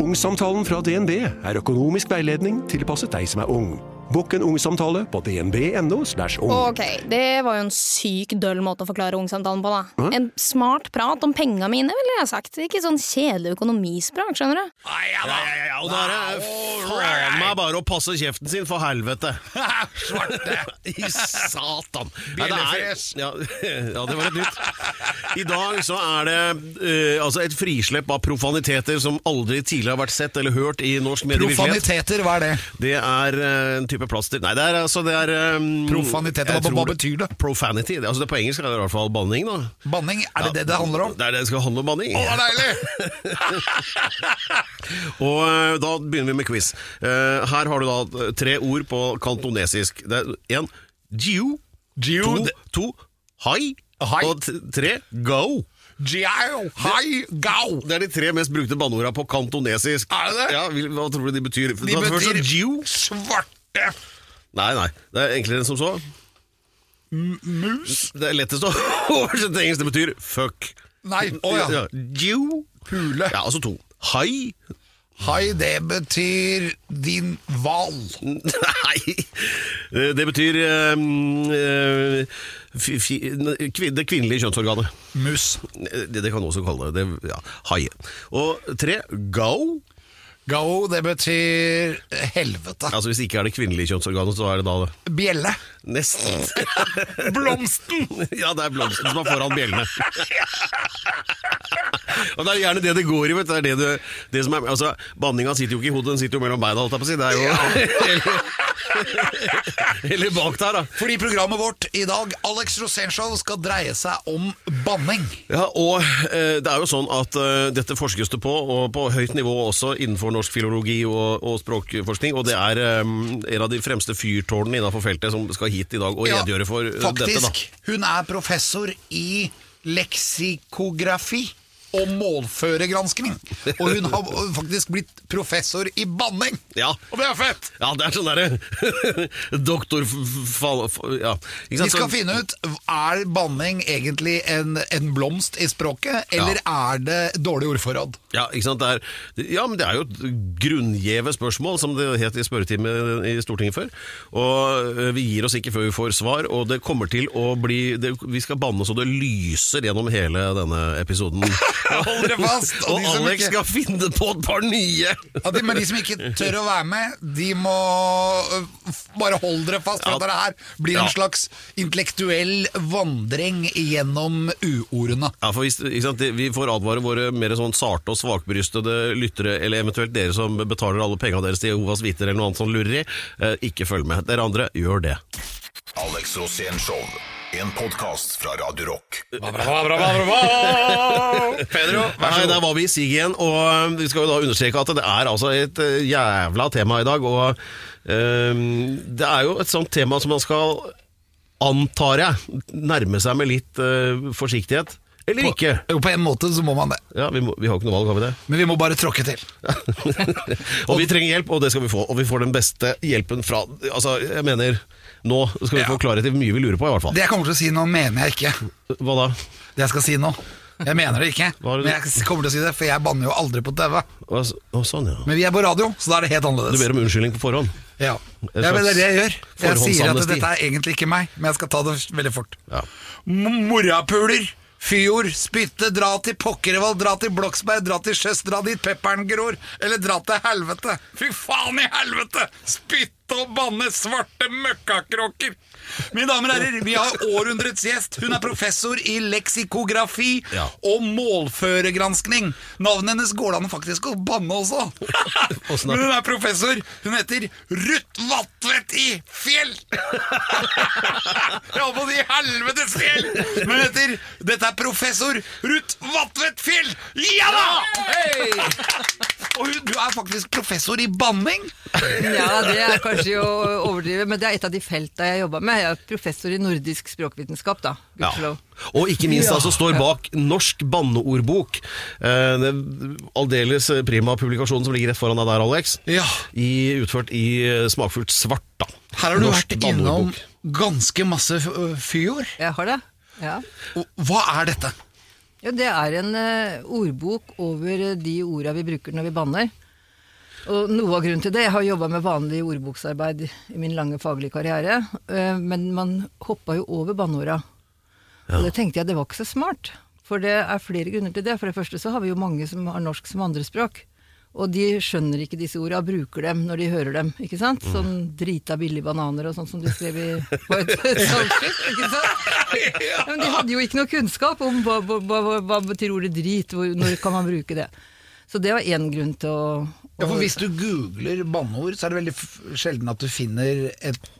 Ungsamtalen fra DNB er økonomisk veiledning tilpasset deg som er ung. Bokk en ungsamtale på dnb.no. ung. Ok, det var jo en syk døll måte å forklare ungsamtalen på, da. En smart prat om penga mine, ville jeg sagt. Ikke sånn kjedelig økonomisprat, skjønner du. Nei, ja, ja, ja, ja, og da er det faen meg bare å passe kjeften sin, for helvete. Svarte! I satan! Er- Bjellefjes. Ja, ja, det var et nytt. I dag så er det uh, altså et frislepp av profaniteter som aldri tidligere har vært sett eller hørt i norsk medievirkelighet. Profaniteter, hva er det? Det er uh, en type plaster Nei, det er altså det er um, Profanitet. hva- hva betyr det? Profanity. Det- Altså det På engelsk er det i hvert fall banning, da. Banning, er det det det handler om? Det er det det skal handle om banning. Å, det er deilig! Og eh, da begynner vi med quiz. Uh, her har du da eh, tre ord på kantonesisk. Det er én jiu, Jiu, to, to hai, Hai. og tre go. Jiao, hai, gao. Det er de tre mest brukte banneorda på kantonesisk. Er det det? Ja, Hva tror du de betyr? De betyr jiu. svarte Nei, nei. Det er enklere enn som så. mus. Det er lettest å oversette til engelsk. Det betyr fuck. Nei, å ja. Jew. Pule. Ja, altså to. Hai. Hai, det betyr din hval. Nei, det betyr um, fi, fi, kvin- det kvinnelige kjønnsorganet. Mus. Det, det kan du også kalle det. det ja, Hai. Og tre, go. Gao, det betyr helvete. Altså Hvis det ikke er det kvinnelige kjønnsorganet, så er det da Bjelle. nesten. Blomsten! ja, det er blomsten som er foran bjellene. Og Det er gjerne det det går i. vet du. Det er det du, det som er, altså, Banninga sitter jo ikke i hodet, den sitter jo mellom beina. Det er jo eller, bak der, da. Fordi programmet vårt i dag, Alex Rosénshow, skal dreie seg om banning. Ja, og eh, det er jo sånn at eh, dette forskes det på, og på høyt nivå også innenfor norsk filologi og, og språkforskning, og det er eh, en av de fremste fyrtårnene innenfor feltet som skal hit i dag og redegjøre for eh, dette. Faktisk, hun er professor i leksikografi og målførergransking. Og hun har faktisk blitt professor i banning! Ja. Og det er fett! Ja, det er sånn derre doktor... Ja. Vi skal finne ut Er banning egentlig en, en blomst i språket, eller er det dårlig ordforråd? Ja, er, ja, men det er jo et grunngjeve spørsmål, som det het i spørretimen i Stortinget før. Og vi gir oss ikke før vi får svar, og det kommer til å bli det, Vi skal banne så det lyser gjennom hele denne episoden. Hold dere fast! og og Alex ikke- skal finne på et par nye! Ja, de, men de som ikke tør å være med, de må øh, bare holde dere fast. For Ja. dette det her blir en Ja. slags intellektuell vandring gjennom uordene. Ja, for hvis, ikke sant, Vi får advare våre mer sånn sarte og svakbrystede lyttere, eller eventuelt dere som betaler alle pengene deres til Jehovas vitner eller noe annet sånn lureri, eh, ikke følg med. Dere andre, gjør det. Alex Rosén Show. En podkast fra Radio Rock. Pedro, Nei, der var vi i siget igjen, og øh, vi skal jo da understreke at det er altså et øh, jævla tema i dag, og um, det er jo et sånt tema som man skal, antar jeg, nærme seg med litt uh, forsiktighet. Eller ikke. Jo, på en måte så må man det. Ja, vi, må, vi har ikke noe valg, har vi det? Men vi må bare tråkke til. og vi trenger hjelp, og det skal vi få. Og vi får den beste hjelpen fra Altså, jeg mener, nå skal vi Ja. få klarhet i hvor mye vi lurer på, i hvert fall. Det jeg kommer til å si nå, mener jeg ikke. Hva da? Det jeg skal si nå. Jeg mener det ikke, det men jeg kommer til å si det, for jeg banner jo aldri på TV. Hva, å, sånn, ja. Men vi er på radio, så da er det helt annerledes. Du ber om unnskyldning på forhånd? Ja, ja men det er det jeg gjør. Jeg sier at dette er egentlig ikke meg, men jeg skal ta det veldig fort. Ja. Morapuler, fyord, spytte, dra til Pokkervoll, dra til Bloksberg, dra til Sjøs, dra dit pepperen gror, eller dra til helvete. Fy faen i helvete! Spytte og banne svarte møkkakråker! Mine damer og herrer, vi har århundrets gjest. Hun er professor i leksikografi Ja. og målføregranskning. Navnet hennes går det an faktisk å banne også. Men hun er professor. Hun heter Ruth Vatvedt i Fjell! Jeg holdt på å si helvetes fjell! Men hun heter Dette er professor Ruth Vatvedt Fjell! Ja da! Og hun, du er faktisk professor i banning. Ja, det er kanskje å overdrive, men det er et av de felta jeg jobba med. Jeg er professor i nordisk språkvitenskap, da. Ja. Og ikke minst altså står bak Norsk banneordbok. Eh, den aldeles prima publikasjonen som ligger rett foran deg der, Alex. Ja. I, utført i eh, smakfullt svart, da. Her har du Norsk vært innom ganske masse f- fyord. Jeg har det. Ja. Og Hva er dette? ja, det er en eh, ordbok over de orda vi bruker når vi banner. Og noe av grunnen til det Jeg har jobba med vanlig ordboksarbeid i min lange faglige karriere, eh, men man hoppa jo over banneorda. Og det tenkte jeg det var ikke så smart. For det er flere grunner til det. For det første så har vi jo mange som har norsk som andrespråk. Og de skjønner ikke disse orda, bruker dem når de hører dem. ikke sant? Sånn drita billige bananer og sånn som du skrev i, på et salgskritt, ikke sant? Men de hadde jo ikke noe kunnskap om hva, hva, hva, hva betyr ordet drit, hvor, når kan man bruke det. Så det var én grunn til å, Ja, for Hvis du googler banneord, så er det veldig sjelden at du finner et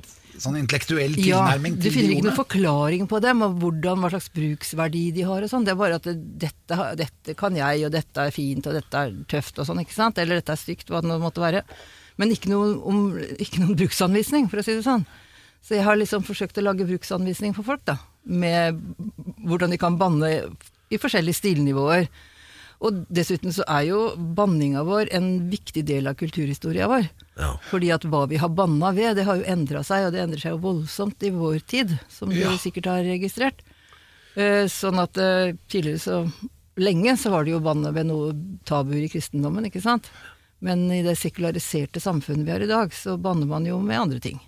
sånn intellektuell tilnærming ja, til de finner ikke noen forklaring på dem, og hvordan, hva slags bruksverdi de har og sånn. Det er bare at dette, dette kan jeg, og dette er fint, og dette er tøft og sånn, ikke sant? Eller dette er stygt, hva det måtte være. Men ikke, noe om, ikke noen bruksanvisning, for å si det sånn. Så jeg har liksom forsøkt å lage bruksanvisning for folk, da. Med hvordan de kan banne i forskjellige stilnivåer. Og dessuten så er jo banninga vår en viktig del av kulturhistoria vår. Ja. Fordi at hva vi har banna ved, det har jo endra seg, og det endrer seg jo voldsomt i vår tid, som Ja. du sikkert har registrert. Eh, sånn at eh, tidligere så lenge så var det jo bannet ved noe tabuer i kristendommen, ikke sant. Men i det sekulariserte samfunnet vi har i dag, så banner man jo med andre ting.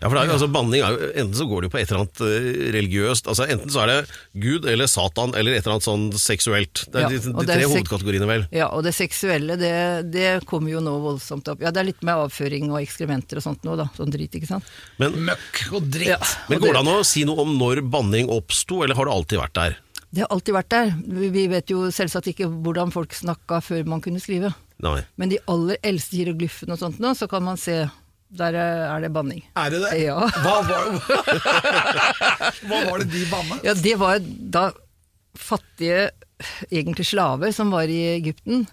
Ja, for det er, jo- altså, Banning er jo Enten så går det jo på et eller annet eh, religiøst altså Enten så er det Gud eller Satan eller et eller annet sånn seksuelt. Det er Ja, de, og de det er tre hovedkategoriene, vel. Ja, og det seksuelle, det, det kommer jo nå voldsomt opp. Ja, det er litt med avføring og ekskrementer og sånt nå, da. Sånn drit, ikke sant. Men, Møkk og dritt. Ja. men går det an å si noe om når banning oppsto, eller har det alltid vært der? Det har alltid vært der. Vi vi vet jo selvsagt ikke hvordan folk snakka før man kunne skrive. Nei. Men de aller eldste hieroglyfene og sånt nå, så kan man se der er det banning. Er det det? Ja. Hva, var, hva var det de bannet? Ja, det var da fattige, egentlig slaver, som var i Egypten.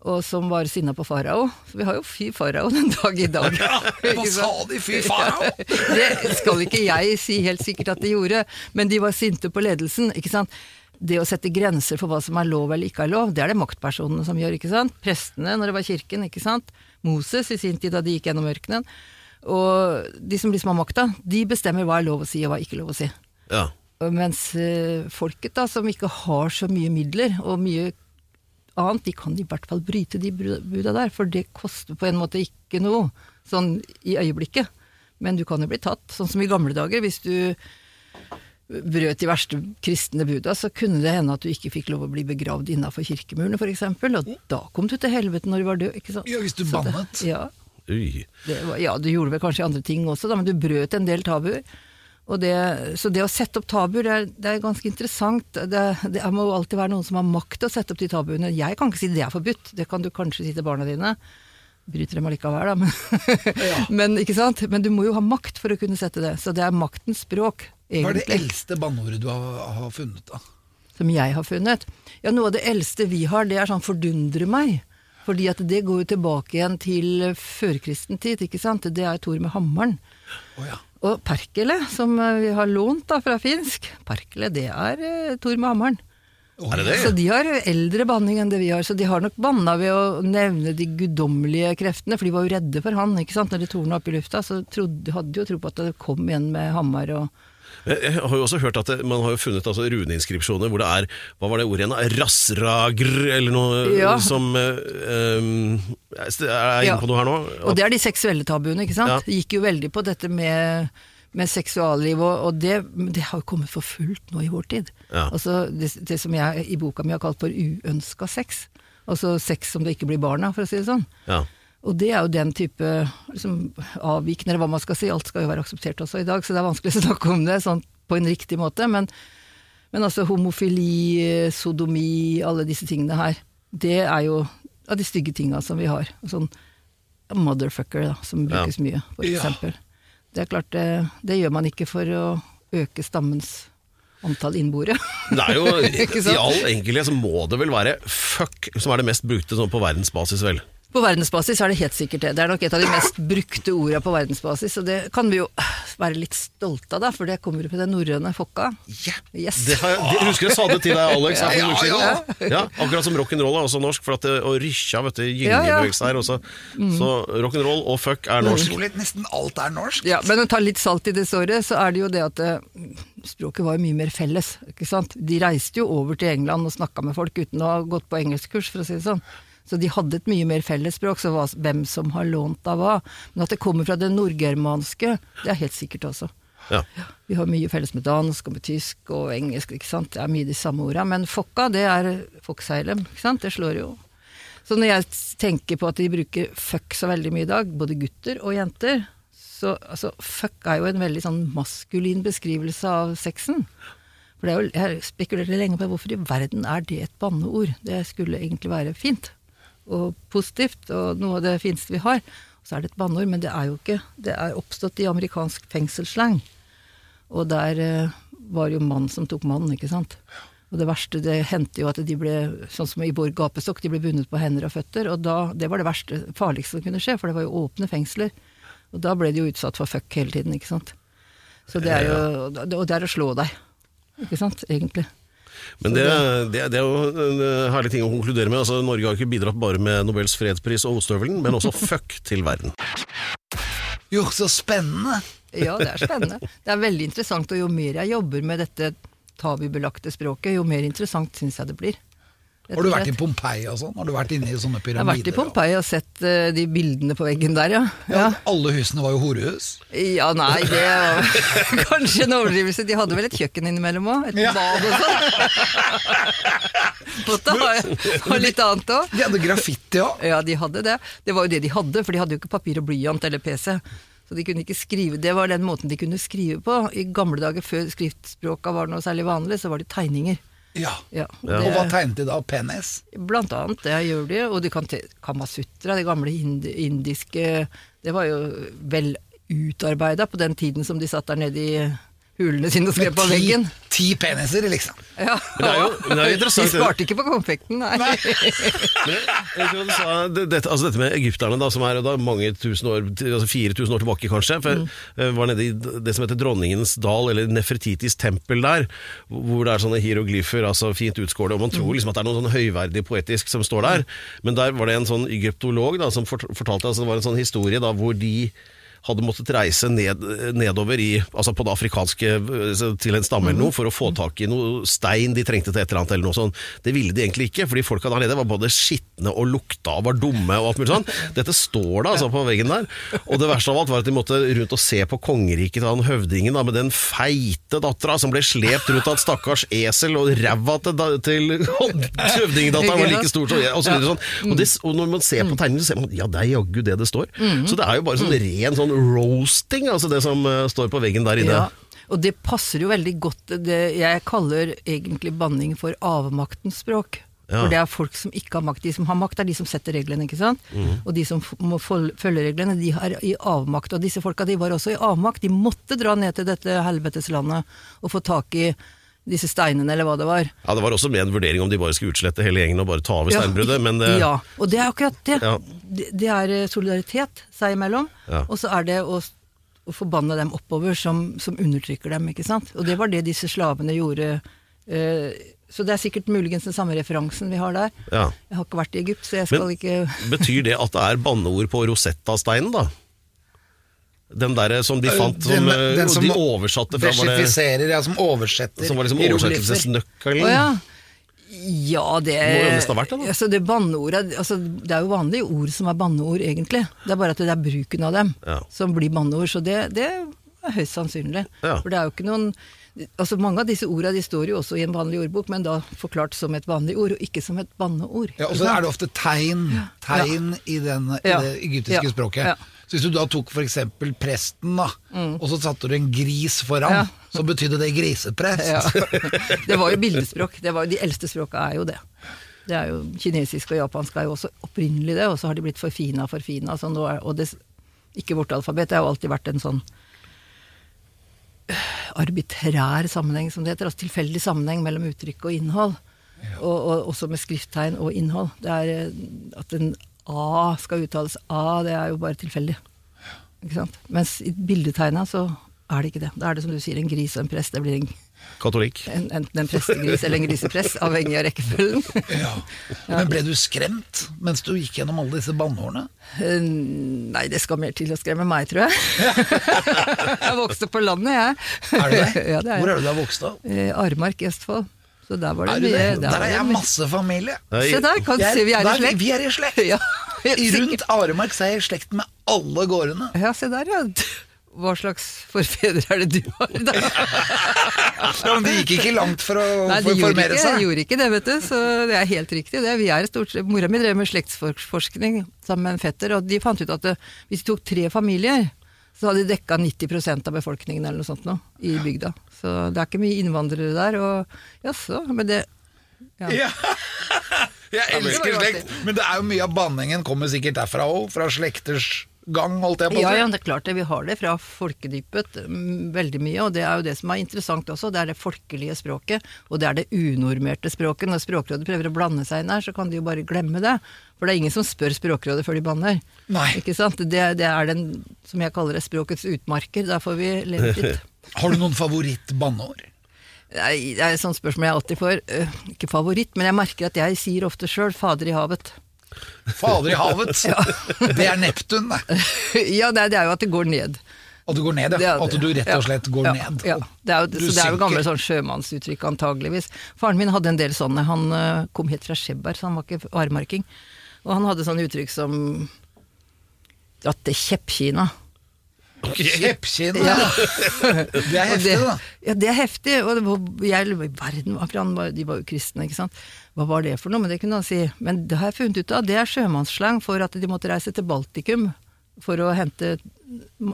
Og som var sinna på farao. Så vi har jo fy farao den dag i dag. Ja, Hva sa de? Fy farao! Det skal ikke jeg si helt sikkert at de gjorde, men de var sinte på ledelsen. ikke sant? Det å sette grenser for hva som er lov eller ikke er lov, det er det maktpersonene som gjør. ikke sant? Prestene når det var kirken, ikke sant? Moses i sin tid da de gikk gjennom ørkenen. Og de som liksom har makta, de bestemmer hva er lov å si og hva er ikke lov å si. Ja. Mens eh, folket da, som ikke har så mye midler og mye annet, de kan i hvert fall bryte de buda der, for det koster på en måte ikke noe, sånn i øyeblikket. Men du kan jo bli tatt, sånn som i gamle dager. Hvis du brøt de verste kristne buda, så kunne det hende at du ikke fikk lov å bli begravd innafor kirkemurene, f.eks. Og da kom du til helvete når du var død, ikke sant. Ja, hvis du Så det- bannet. Ja, det var, ja, du gjorde vel kanskje andre ting også, da, men du brøt en del tabuer. Og det, så det å sette opp tabuer, det er, det er ganske interessant. Det, det må jo alltid være noen som har makt til å sette opp de tabuene. Jeg kan ikke si det er forbudt, det kan du kanskje si til barna dine. Bryter dem allikevel, da, men, men, ikke sant? men du må jo ha makt for å kunne sette det. Så det er maktens språk, Hva er det eldste banneordet du har, har funnet, da? som jeg har funnet. Ja, Noe av det eldste vi har, det er sånn 'fordundre meg'. Fordi at det går jo tilbake igjen til førkristen tid, ikke sant. Det er Tor med hammeren. Oh, ja. Og perkele, som vi har lånt da fra finsk, perkele, det er eh, Tor med hammeren. Er det det? Så de har eldre banning enn det vi har, så de har nok banna ved å nevne de guddommelige kreftene, for de var jo redde for han, ikke sant. Når de torna opp i lufta, så trodde, hadde de jo tro på at det kom igjen med hammer og Jeg har jo også hørt at det, man har jo funnet altså, runeinskripsjoner hvor det er Hva var det ordet igjen? Rassragr, eller noe Ja. som um, Er jeg inne på noe her nå? Og det er de seksuelle tabuene, ikke sant. Ja. Gikk jo veldig på dette med, med seksualliv, og, og det, det har jo kommet for fullt nå i vår tid. Ja. Altså det, det som jeg i boka mi har kalt for uønska sex. Altså sex som det ikke blir barn av, for å si det sånn. Ja. Og det er jo den type liksom, avvikende, eller hva man skal si. Alt skal jo være akseptert også i dag, så det er vanskelig å snakke om det sånn på en riktig måte. Men, men altså homofili, sodomi, alle disse tingene her, det er jo av de stygge tinga som vi har. Sånn motherfucker, da, som Ja. brukes mye, for Ja. Det er klart, det, det gjør man ikke for å øke stammens antall innboere. Det er jo, I all enkelhet så må det vel være fuck som er det mest brukte sånn på verdensbasis, vel? På verdensbasis er det helt sikkert det. Det er nok et av de mest brukte orda på verdensbasis, og det kan vi jo være litt stolte av, da, for det kommer jo fra den norrøne fokka. Yes. Det har, jeg- det, husker jeg sa det til deg, Alex. Ja, ja, Ja. Ja, akkurat som rock'n'roll er også norsk, for at det, og rysja, vet du, gyngebevegelse her også. Så rock'n'roll og fuck er norsk. Utrolig, nesten alt er norsk. Ja, men å ta litt salt i det såret, så er det jo det at eh, språket var jo mye mer felles. ikke sant? De reiste jo over til England og snakka med folk uten å ha gått på engelskkurs, for å si det sånn. Så de hadde et mye mer fellesspråk, så hvem som har lånt av hva. Men at det kommer fra det nordgermanske, det er helt sikkert også. Ja. Vi har mye felles med dansk og med tysk og engelsk, ikke sant. Det er mye de samme orda. Men fokka, det er fokkseilem, ikke sant. Det slår jo. Så når jeg tenker på at de bruker fuck så veldig mye i dag, både gutter og jenter, så altså, fuck er jo en veldig sånn maskulin beskrivelse av sexen. For det er jo, jeg spekulerte lenge på hvorfor i verden er det et banneord? Det skulle egentlig være fint og positivt, og noe av det fineste vi har. Så er det et banneord, men det er jo ikke. Det er oppstått i amerikansk fengselsslang. Og der eh, var jo mann som tok mann, ikke sant. Og det verste, det hendte jo at de ble, sånn som i Bård gapestokk, de ble bundet på hender og føtter. Og da, det var det verste, farligste som kunne skje, for det var jo åpne fengsler. Og da ble de jo utsatt for fuck hele tiden, ikke sant. Så det er jo, og det er å slå deg, ikke sant, egentlig. Men det, det, det er jo en eh, herlig ting å konkludere med. Altså, Norge har ikke bidratt bare med Nobels fredspris og ostehøvelen, men også fuck til verden. Jo, så spennende! Ja, det er spennende. Det er veldig interessant, og jo mer jeg jobber med dette tabubelagte språket, jo mer interessant syns jeg det blir. Har du vært i. Pompeii og sånn? Har du vært inne i sånne pyramider? Jeg har vært i Pompeii og sett uh, de bildene på veggen der, ja. Ja, ja. alle husene var jo horehus. Ja, nei, det var kanskje en overdrivelse. De hadde vel et kjøkken innimellom òg? Et Ja. bad og sånn. Måtte ha, ha litt annet òg. De hadde graffiti òg. Ja, de hadde det. Det var jo det de hadde, for de hadde jo ikke papir og blyant eller PC. Så de kunne ikke skrive, Det var den måten de kunne skrive på. I gamle dager, før skriftspråka var noe særlig vanlig, så var det tegninger. Ja. Ja, Ja. Og hva tegnet de da? Penis? Blant annet, det gjør de. Og de kan te Kamasutra, det gamle indiske Det var jo vel utarbeida på den tiden som de satt der nede i hulene sine og skrev på ti, veggen. ti peniser, liksom. Ja. Men det er jo- men det er jo interessant, De sparte ikke på konfekten, nei. Men hva du sa, det, dette, altså dette med egypterne, da, som er da mange tusen år, altså 4000 år tilbake kanskje, for jeg var nede i det som heter Dronningens dal, eller Nefertitis tempel der, hvor det er sånne hieroglyfer, altså fint utskåret, og man tror liksom at det er noe sånn høyverdig poetisk som står der, men der var det en sånn egyptolog da, som fortalte, altså det var en sånn historie da, hvor de hadde måttet reise ned, nedover i, altså på det afrikanske eh, til en stamme eller noe, for å få tak i noe stein de trengte til et eller annet eller noe sånt. Det ville de egentlig ikke, fordi folka der nede var både skitne og lukta og var dumme og alt mulig sånn. Dette står da altså på veggen der. Og det verste av alt var at de måtte rundt og se på kongeriket til han høvdingen da, med den feite dattera som ble slept rundt av et stakkars esel, og ræva til, til høvdingdatteren var like stor som og så videre sånn. Og, det, og når man ser på tegningen, så ser man ja, det er jaggu det det står. Så det er jo bare sånn ren sånn roasting, altså det som uh, står på veggen der inne. Ja, og det passer jo veldig godt det Jeg kaller egentlig banning for avmaktens språk. Ja. For det er folk som ikke har makt. De som har makt, er de som setter reglene, ikke sant. Mm. Og de som må følge reglene, de er i avmakt. Og disse folka, de var også i avmakt. De måtte dra ned til dette helveteslandet og få tak i disse steinene, eller hva det var. Ja, Det var også med en vurdering om de bare skulle utslette hele gjengen og bare ta over Ja, steinbruddet, men det, Ja, og det er akkurat det. Ja. Det, det er eh, solidaritet seg imellom, Ja. og så er det å, å forbanne dem oppover som, som undertrykker dem, ikke sant. Og det var det disse slavene gjorde. eh, så det er sikkert muligens den samme referansen vi har der. ja. Jeg har ikke vært i Egypt, så jeg skal Men- ikke Betyr det at det er banneord på Rosetta-steinen, da? Den derre som de fant, som, den, den som de oversatte fra var det, ja, som oversetter. Som var liksom oversettelsesnøkkelen? Oh, ja. Ja, det jo vært det. Altså, det altså, Det er jo vanlige ord som er banneord, egentlig. Det er bare at det er bruken av dem Ja. som blir banneord. Så det, det er høyst sannsynlig. Ja. For det er jo ikke noen Altså Mange av disse ordene står jo også i en vanlig ordbok, men da forklart som et vanlig ord, og ikke som et banneord. Ja, og så er det ofte tegn, tegn i, den, i Ja. det egyptiske Ja. språket. Ja. Så hvis du da tok eksempel presten, da, og så satte du en gris foran, Ja. så betydde det griseprest. Ja. Det var jo bildespråk. Det var de eldste språka er jo det. Det er jo Kinesisk og japansk er jo også opprinnelig det, og så har de blitt forfina og forfina. Så og det, ikke vårt alfabet. Det har jo alltid vært en sånn arbitrær sammenheng, som det heter. Altså tilfeldig sammenheng mellom uttrykk og innhold. Og, og også med skrifttegn og innhold. Det er eh, at en A skal uttales A, det er jo bare tilfeldig. Mens i bildetegna så er det ikke det. Da er det som du sier, en gris og en prest. Det blir en Katolikk? en, enten en prestegris eller en grisepress, avhengig av rekkefølgen. Ja. Men ble du skremt mens du gikk gjennom alle disse banneordene? Eh, Nei, det skal mer til å skremme meg, tror jeg. jeg vokste på landet, jeg. Er det det? ja, det er Hvor er det du har vokst opp? Armark i Østfold. Så der var det Er mye det? der Der er jeg masse familie. Se der, kan du se vi er i slekt. Vi er i slekt. Ja, Rundt. Aremark så er jeg i slekt med alle gårdene. Ja, se der, ja. Hva slags forfedre er det du har? Da? Ja, men De gikk ikke langt for å Nei, de formere ikke, seg. gjorde ikke det, vet du. Så det er helt riktig. Det. Vi er stort sett, Mora mi drev med slektsforskning sammen med en fetter, og de fant ut at det, hvis de tok tre familier, så hadde de dekka 90% av befolkningen eller noe sånt nå, i bygda. Så det er ikke mye innvandrere der. Og jaså, men det ja. Ja. Jeg elsker slekt, men det er jo mye av banningen kommer sikkert derfra òg, fra slekters gang, holdt jeg på å Ja, si. ja, det er klart det. Vi har det fra folkedypet mm, veldig mye, og det er jo det som er interessant også. Det er det folkelige språket, og det er det unormerte språket. Når Språkrådet prøver å blande seg inn her, så kan de jo bare glemme det. For det er ingen som spør Språkrådet før de banner. Nei. Ikke sant? Det, det er den, som jeg kaller det, språkets utmarker. Der får vi leve fritt. Har du noen favoritt-banneår? Det er et sånt spørsmål jeg alltid får. Øh, ikke favoritt, men jeg merker at jeg sier ofte sjøl 'Fader i havet'. Fader i havet. Det er Neptun, det. ja, det er, det jo at det går ned. At du går ned, ja. At du rett og slett går ja, ned. Ja, det er jo, Du så det er jo gamle sånn sjømannsuttrykk antageligvis. Faren min hadde en del sånne. Han eh, kom helt fra Skjebberg, så han var ikke aremarking. Og han hadde sånne uttrykk som Dratt til Kjeppkina. Kjeppkinn. Ja. Det er heftig, heftig, da. Ja, det er heftig. Og det var, jeg, verden, for han de var jo kristne, ikke sant. Hva var det for noe? Men det kunne han si. Men det har jeg funnet ut av, det er sjømannsslang for at de måtte reise til Baltikum for å hente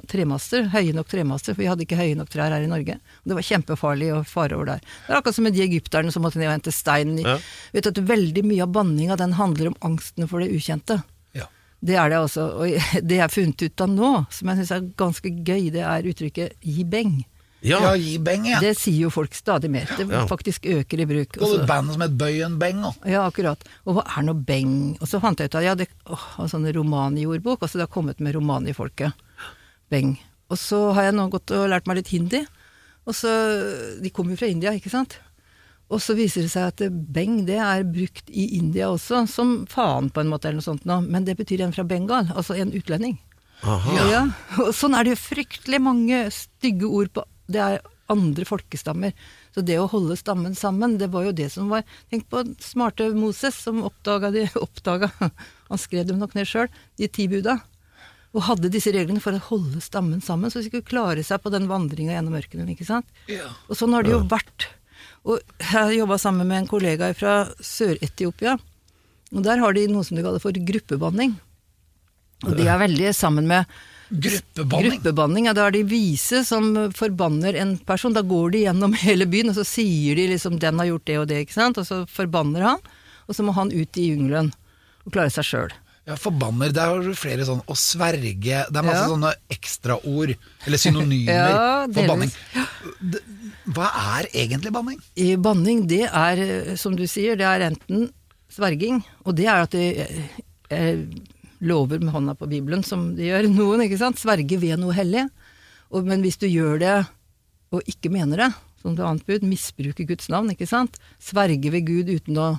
tremaster, høye nok tremaster, for vi hadde ikke høye nok trær her i Norge. Og det var kjempefarlig å fare over der. Det er akkurat som med de egypterne som måtte ned og hente stein. i- Ja. Vet du at Veldig mye av banninga den handler om angstene for det ukjente. Det er det også. Og det jeg har funnet ut av nå, som jeg syns er ganske gøy, det er uttrykket 'gi beng'. Ja, Ja, gi beng, ja. Det sier jo folk stadig mer. Det Ja. faktisk øker i bruk. Og et så- band som het Bøyen Beng òg. ja, akkurat. Og hva er nå beng? Og så fant jeg ut at ja, det åh, var sånn romaniordbok. altså det har kommet med romani-folket. Beng. Og så har jeg nå gått og lært meg litt hindi. Og så, De kommer jo fra India, ikke sant? Og så viser det seg at eh, beng det er brukt i India også, som faen på en måte, eller noe sånt nå. Men det betyr en fra Bengal, altså en utlending. Ja. Og sånn er det jo fryktelig mange stygge ord på Det er andre folkestammer. Så det å holde stammen sammen, det var jo det som var Tenk på smarte Moses som oppdaga de oppdaga, Han skrev dem nok ned sjøl, de ti buda. Og hadde disse reglene for å holde stammen sammen, så de skulle klare seg på den vandringa gjennom ørkenen. ikke sant? Ja. Og sånn har det jo vært. Og jeg jobba sammen med en kollega fra Sør-Etiopia. Og der har de noe som de kaller for gruppebanning. Og de er veldig sammen med Gruppebanning. Gruppebanning, ja, da er de vise som forbanner en person. Da går de gjennom hele byen, og så sier de liksom 'den har gjort det og det', ikke sant. Og så forbanner han, og så må han ut i jungelen og klare seg sjøl. Ja, forbanner. Der har du flere sånn å sverge Det er masse Ja. sånne ekstraord, eller synonymer, Ja, for banning. delvis. Det- Hva er egentlig banning? I banning, det er, eh, som du sier, det er enten sverging, og det er at de eh, eh, lover med hånda på Bibelen, som de gjør noen, ikke sant. Sverge ved noe hellig. Og, men hvis du gjør det og ikke mener det, som det annet bud, misbruker Guds navn, ikke sant. Sverge ved Gud uten å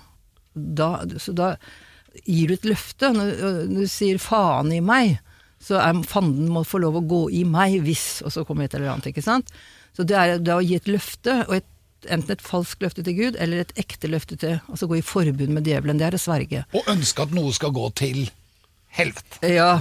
da, Så da gir du et løfte. Når du sier 'faen i meg', så er fanden må få lov å gå i meg hvis Og så kommer et eller annet, ikke sant. Så det er, det er å gi et løfte, og et, enten et falskt løfte til Gud, eller et ekte løfte til Altså gå i forbund med djevelen. Det er å sverge. Og ønske at noe skal gå til helvete. Ja,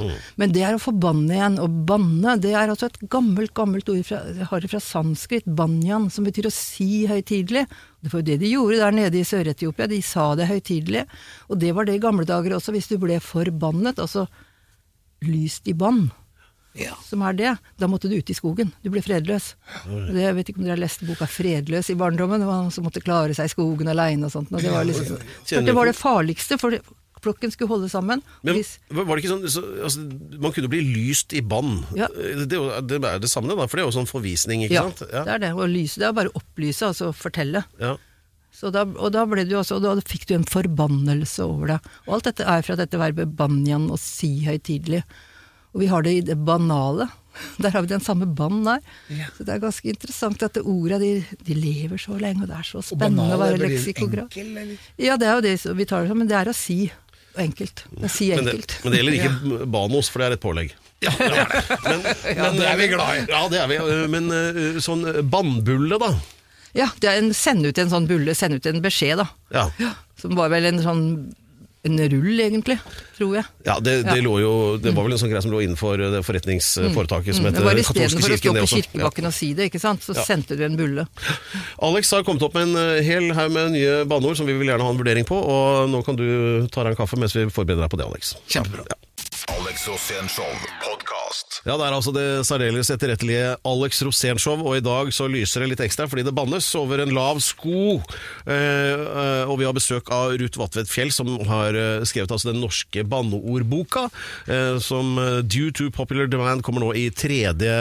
men det er å forbanne igjen. Å banne, det er altså et gammelt, gammelt ord fra, jeg har det fra sanskrit, banyan, som betyr å si høytidelig. Det var jo det de gjorde der nede i Sør-Etiopia, de sa det høytidelig. Og det var det i gamle dager også, hvis du ble forbannet, altså lyst i bann, Ja. som er det, da måtte du ut i skogen. Du ble fredløs. Det, jeg vet ikke om dere har lest boka 'Fredløs' i barndommen, det var han som måtte klare seg i skogen aleine og sånt. Og det var liksom, det var det farligste, for det- flokken skulle holde sammen. Men var det ikke sånn så, altså, Man kunne bli lyst i bann. Ja. Det, jo- det er det samme, da, for det er jo sånn forvisning, ikke ja, sant? det er det. Og lyse, det er bare opplyse, altså fortelle. Ja. Så da, og da også, og da fikk du en forbannelse over det. Og alt dette er fra dette verbet banjan, å si høytidelig. Og vi har det i det banale. Der har vi den samme bånd der. Så det er ganske interessant at orda de, de lever så lenge, og det er så spennende spennende å være leksikograf. enkel, eller? Ja, det er jo det vi tar det som, men det er å si enkelt. Å si Men, det, enkelt. men det gjelder ikke Banos, for det er et pålegg. Ja, det er det. Men, Ja, det er vi glad i. Ja, det er vi. Men eh, sånn bannbulle, da. Ja, det er en, send ut en sånn bulle, send ut en beskjed, da. Ja. Som var vel en sånn en rull, egentlig, tror jeg. Ja, det, det, Ja. lå jo, det var vel en sånn greie som lå innenfor det forretningsforetaket som Mm. Det heter var Katolske istedenfor å stå kirken. det på kirkebakken kirkebakken og si det, ikke sant, så Ja. sendte du en bulle. Alex har kommet opp med en eh, hel haug med nye banneord som vi vil gjerne ha en vurdering på, og nå kan du ta deg en kaffe mens vi forbereder deg på det, Alex. Kjempebra. Alex Rosén Show. Ja, det er altså det særdeles etterrettelige Alex Rosén-show, og i dag så lyser det litt ekstra fordi det bannes over en lav sko. Eh, eh, og vi har besøk av Ruth Vatvedt Fjell, som har eh, skrevet altså den norske banneordboka, eh, som eh, due to popular demand kommer nå i tredje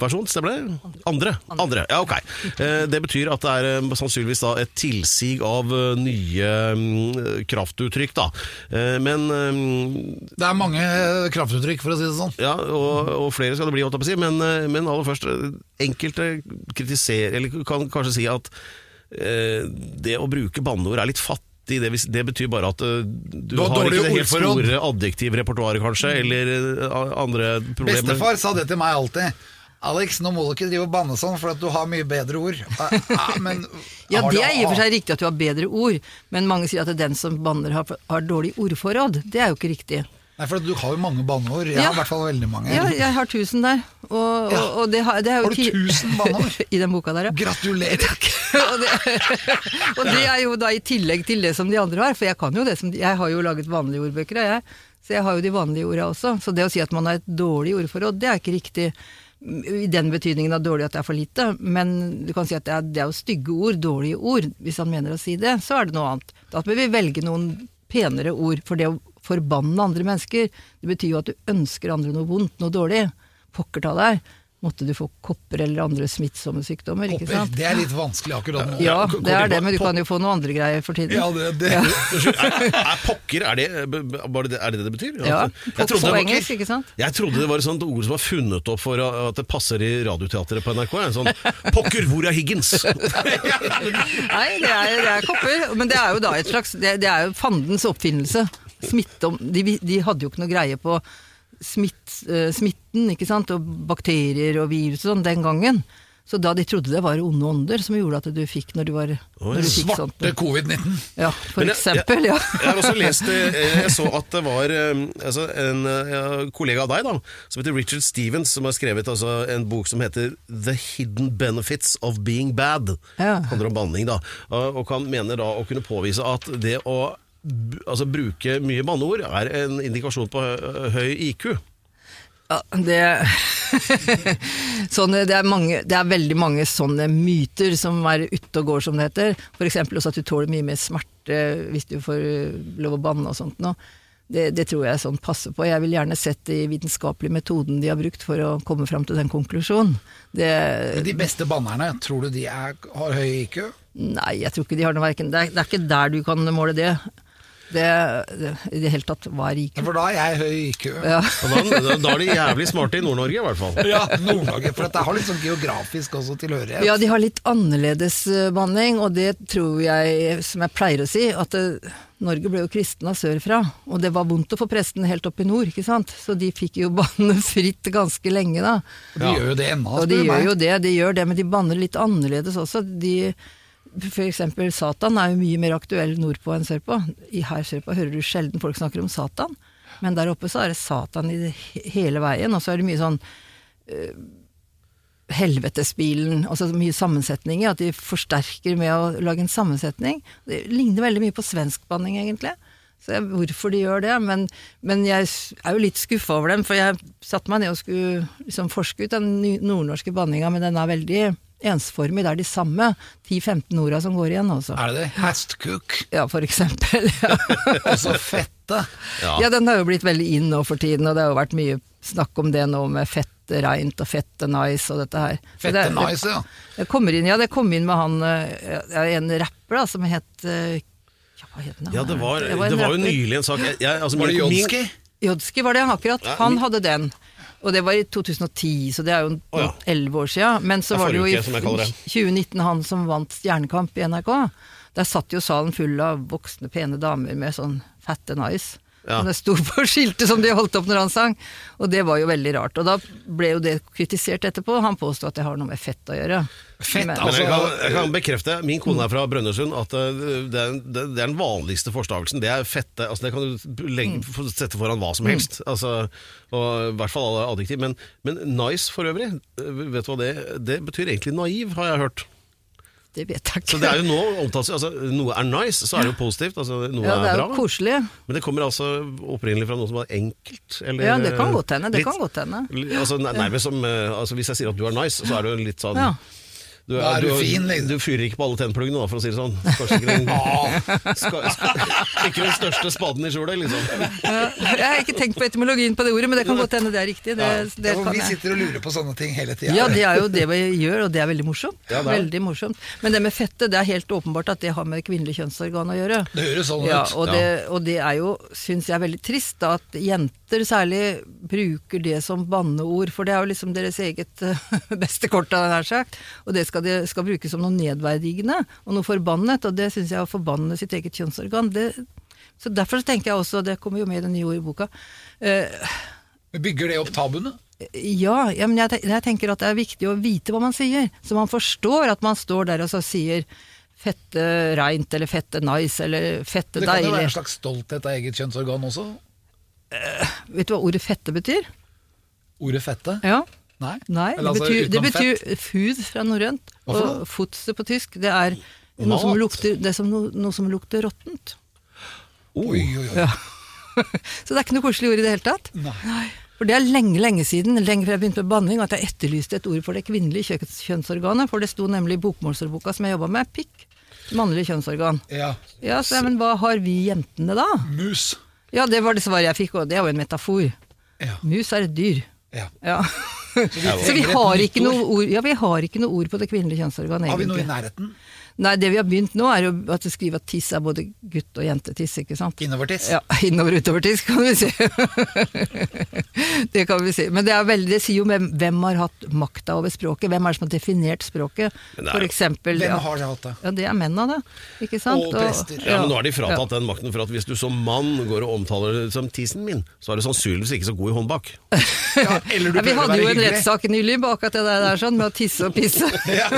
versjon, stemmer det? Andre? Andre, ja ok. Eh, det betyr at det er eh, sannsynligvis da et tilsig av eh, nye mm, kraftuttrykk, da. Eh, men eh, Det er mange kraftuttrykk, for å si det sånn. ja, og, og flere skal det bli, holdt jeg på å si, men, eh, men aller først, eh, enkelte kritiserer, eller kan kanskje si at eh, det å bruke banneord er litt fattig. Det, det betyr bare at eh, du, Du har har ikke det helt ordforråd. store adjektivrepertoaret, kanskje, eller eh, andre problemer. Bestefar sa det til meg alltid. Alex, nå må du ikke drive og banne sånn, for at du har mye bedre ord. Ja, ja, men Ja, det er i og for seg riktig at du har bedre ord, men mange sier at den som banner har, har dårlig ordforråd. Det er jo ikke riktig. Nei, for du har jo mange banneord. Jeg Ja. har i hvert fall veldig mange. Ja, jeg har tusen der. Og, Ja. og, det, har, det har, Har du ti- tusen banneord? I den boka der, ja. Gratulerer! og, det, og det er jo da i tillegg til det som de andre har, for jeg kan jo det som Jeg har jo laget vanlige ordbøker, jeg. Så jeg har jo de vanlige orda også. Så det å si at man har et dårlig ordforråd, det er ikke riktig. I den betydningen av dårlig at det er for lite, men du kan si at det er, det er jo stygge ord, dårlige ord. Hvis han mener å si det, så er det noe annet. Da bør vi velge noen penere ord. For det å forbanne andre mennesker, det betyr jo at du ønsker andre noe vondt, noe dårlig. Pokker ta deg. Måtte du få kopper eller andre smittsomme sykdommer, ikke sant? Det er litt vanskelig akkurat nå. Ja, det er det, men du kan jo få noe andre greier for tiden. Ja, det, det. Ja. er, er pokker, er det, er det det det betyr? Ja, Jeg på, på engelsk, ikke sant? Jeg trodde det var et sånt ord som var funnet opp for at det passer i radioteatret på NRK. En sånn 'Pokker, hvor er Higgins?' Nei, det er, det er kopper, men det er jo da et slags Det, det er jo fandens oppfinnelse. Smittom, de, de hadde jo ikke noe greie på smitt, eh, smitten, ikke sant, og bakterier og virus og sånn den gangen. Så da de trodde det var onde ånder som gjorde at du fikk når du var når du fikk sånt. Svarte covid-19. Ja, for jeg- eksempel, ja. Jeg, jeg har også lest eh, Jeg så at det var eh, altså, en eh, kollega av deg da som heter Richard Stevens, som har skrevet altså, en bok som heter The Hidden Benefits of Being Bad. Ja. handler om banning, da. Og og han mener da å kunne påvise at det å altså, bruke mye banneord er en indikasjon på høy IQ. Ja, det, sånne, det, er mange, det er veldig mange sånne myter som er ute og går, som det heter. For eksempel også at du tåler mye mer smerte hvis du får øh, lov å banne og sånt noe. Det, det tror jeg sånn passer på. Jeg vil gjerne sett de vitenskapelige metoden de har brukt for å komme fram til den konklusjonen. Det, De beste bannerne, tror du de er, har høy IQ? nei, jeg tror ikke de har noe verken det, er- det er ikke der du kan måle det. Det, det I det hele tatt, hva er IQ? For da er jeg høy IQ. Ja. Og da, da, er de jævlig smarte i Nord-Norge, i hvert fall. Ja, Nord-Norge. For det har litt sånn geografisk også tilhørighet. Ja, de har litt annerledes behandling, banning, og det tror jeg, som jeg pleier å si, at det, Norge ble jo kristna sørfra, og det var vondt å få prestene helt opp i nord, ikke sant? Så de fikk jo banne fritt ganske lenge, da. De gjør jo det ennå, Og de spør du gjør meg. jo det, de gjør det, men de banner litt annerledes også. De, eksempel Satan er jo mye mer aktuell nordpå enn sørpå. Her sørpå hører du sjelden folk snakker om Satan, men der oppe så er det Satan i det hele veien, og så er det mye sånn uh, helvetesbilen, altså mye sammensetning i, at de forsterker med å lage en sammensetning. Det ligner veldig mye på svenskbanning, egentlig. Så jeg, hvorfor de gjør det, men, men jeg er jo litt skuffa over dem, for jeg satte meg ned og skulle liksom forske ut den nordnorske banninga, men den er veldig ensformig. Det er de samme 10-15 orda som går igjen, altså. Er det det? Hestkuk? Ja, for eksempel. Ja. Og så fette. ja, den har jo blitt veldig in nå for tiden, og det har jo vært mye snakk om det nå med fette reint og fette nice og dette her. Fette det- nice, ja. Det kommer inn, ja, det kom inn med han eh, ja, en rapper da, som het eh, ja, Hva het han? Ja, det var, en det var jo nylig en sak jeg, jeg, altså, Var det Jodski? Jodski var det, akkurat. Han hadde den. Og det var i 2010, så det er jo Å, ja. elleve år siden. Men så var det jo i uke, som jeg kaller det. 2019 han som vant Stjernekamp i NRK. Der satt jo salen full av voksne, pene damer med sånn fette nice. Ja. Som det sto på skiltet som de holdt opp når han sang. Og det var jo veldig rart. Og da ble jo det kritisert etterpå. Han påstod at det har noe med fett å gjøre. Fett, Men- altså. jeg kan, jeg kan bekrefte, min kone er fra Brønnøysund, at eh, det er, det er den vanligste forstavelsen. Det er fette. Altså det kan du legge, sette foran hva som helst. Altså, og I hvert fall alle adjektiv. Men, men nice for øvrig, eh, vet du hva det Det betyr egentlig naiv, har jeg hørt. Det vet jeg ikke. Så det er jo nå omtalt altså, Noe er nice, så er det jo positivt. Altså, noe ja, det er er bra. koselig. Men det kommer altså opprinnelig fra noe som var enkelt? Eller, Ja, det kan godt hende. Det litt- kan godt hende. Altså, nærmest som, eh, altså, hvis jeg sier at du er nice, så er det jo litt sånn Ja. Du, Da er du fin, liksom. Du fyrer ikke på alle tennpluggene, for å si det sånn. Kanskje ikke den, ikke den største spaden i skjolet, liksom. Ja, Jeg har ikke tenkt på etymologien på det ordet, men det kan godt hende det er riktig. Det, det Ja, vi sitter og lurer på sånne ting hele tida. Ja, det er jo det vi gjør, og det er veldig morsomt. Ja, er. Veldig morsomt. Men det med fettet, det er helt åpenbart at det har med kvinnelig kjønnsorgan å gjøre. Det høres sånn Ja, ut. og det, og det er jo, syns jeg, veldig trist da, at jenter særlig bruker det som banneord, for det er jo liksom deres eget eh, beste kort, av nær sagt. Og det skal, de, skal brukes som noe nedverdigende og noe forbannet, og det syns jeg å forbanne sitt eget kjønnsorgan det, Så derfor så tenker jeg også, det kommer jo med i den nye ordboka uh, Bygger det opp tabuene? ja, ja, men jeg, jeg tenker at det er viktig å vite hva man sier, så man forstår at man står der og så sier fette reint, eller fette nice, eller fette deilig. Det kan jo være en slags stolthet av eget kjønnsorgan også. Vet du hva ordet fette betyr? Ordet fette? Ja. Nei? Nei, det altså betyr, det betyr fud fra norrønt, og fotse på tysk. Det er noe som lukter, det er som noe, noe som lukter råttent. Oi, oi, oi. Ja. Så det er ikke noe koselig ord i det hele tatt. Nei. For det er lenge, lenge siden, lenge før jeg begynte med banning, at jeg etterlyste et ord for det kvinnelige kjø- kjønnsorganet, for det sto nemlig i bokmålsordboka som jeg jobba med, pikk. Mannlig kjønnsorgan. Ja. Ja, så, men hva har vi jentene da? Mus. Ja, det var det svaret jeg fikk, og det er jo en metafor. Ja. Mus er et dyr. ja. Ja. Så vi så vi har, ikke noe ord, ja, vi har ikke noe ord på det kvinnelige kjønnsorgan, Har vi noe i nærheten? Nei, det vi har begynt nå, er jo at du skriver at tiss er både gutt- og jentetiss, ikke sant? Innovertiss? Ja, innover og utover-tiss, kan vi si. det kan vi si. Men det, er veldig, det sier jo hvem, hvem har hatt makta over språket. Hvem er det som har definert språket? For eksempel Hvem ja, har det hatt det? ja, det er mennene, det. Ikke sant? Og prester. Ja, men Nå har de fratatt den makten, for at hvis du som mann går og omtaler det som tissen min, så er du sannsynligvis ikke så god i håndbak. Ja, eller du Ja, vi hadde jo en rettssak nylig bak at det der sånn, med å tisse og pisse. Ja.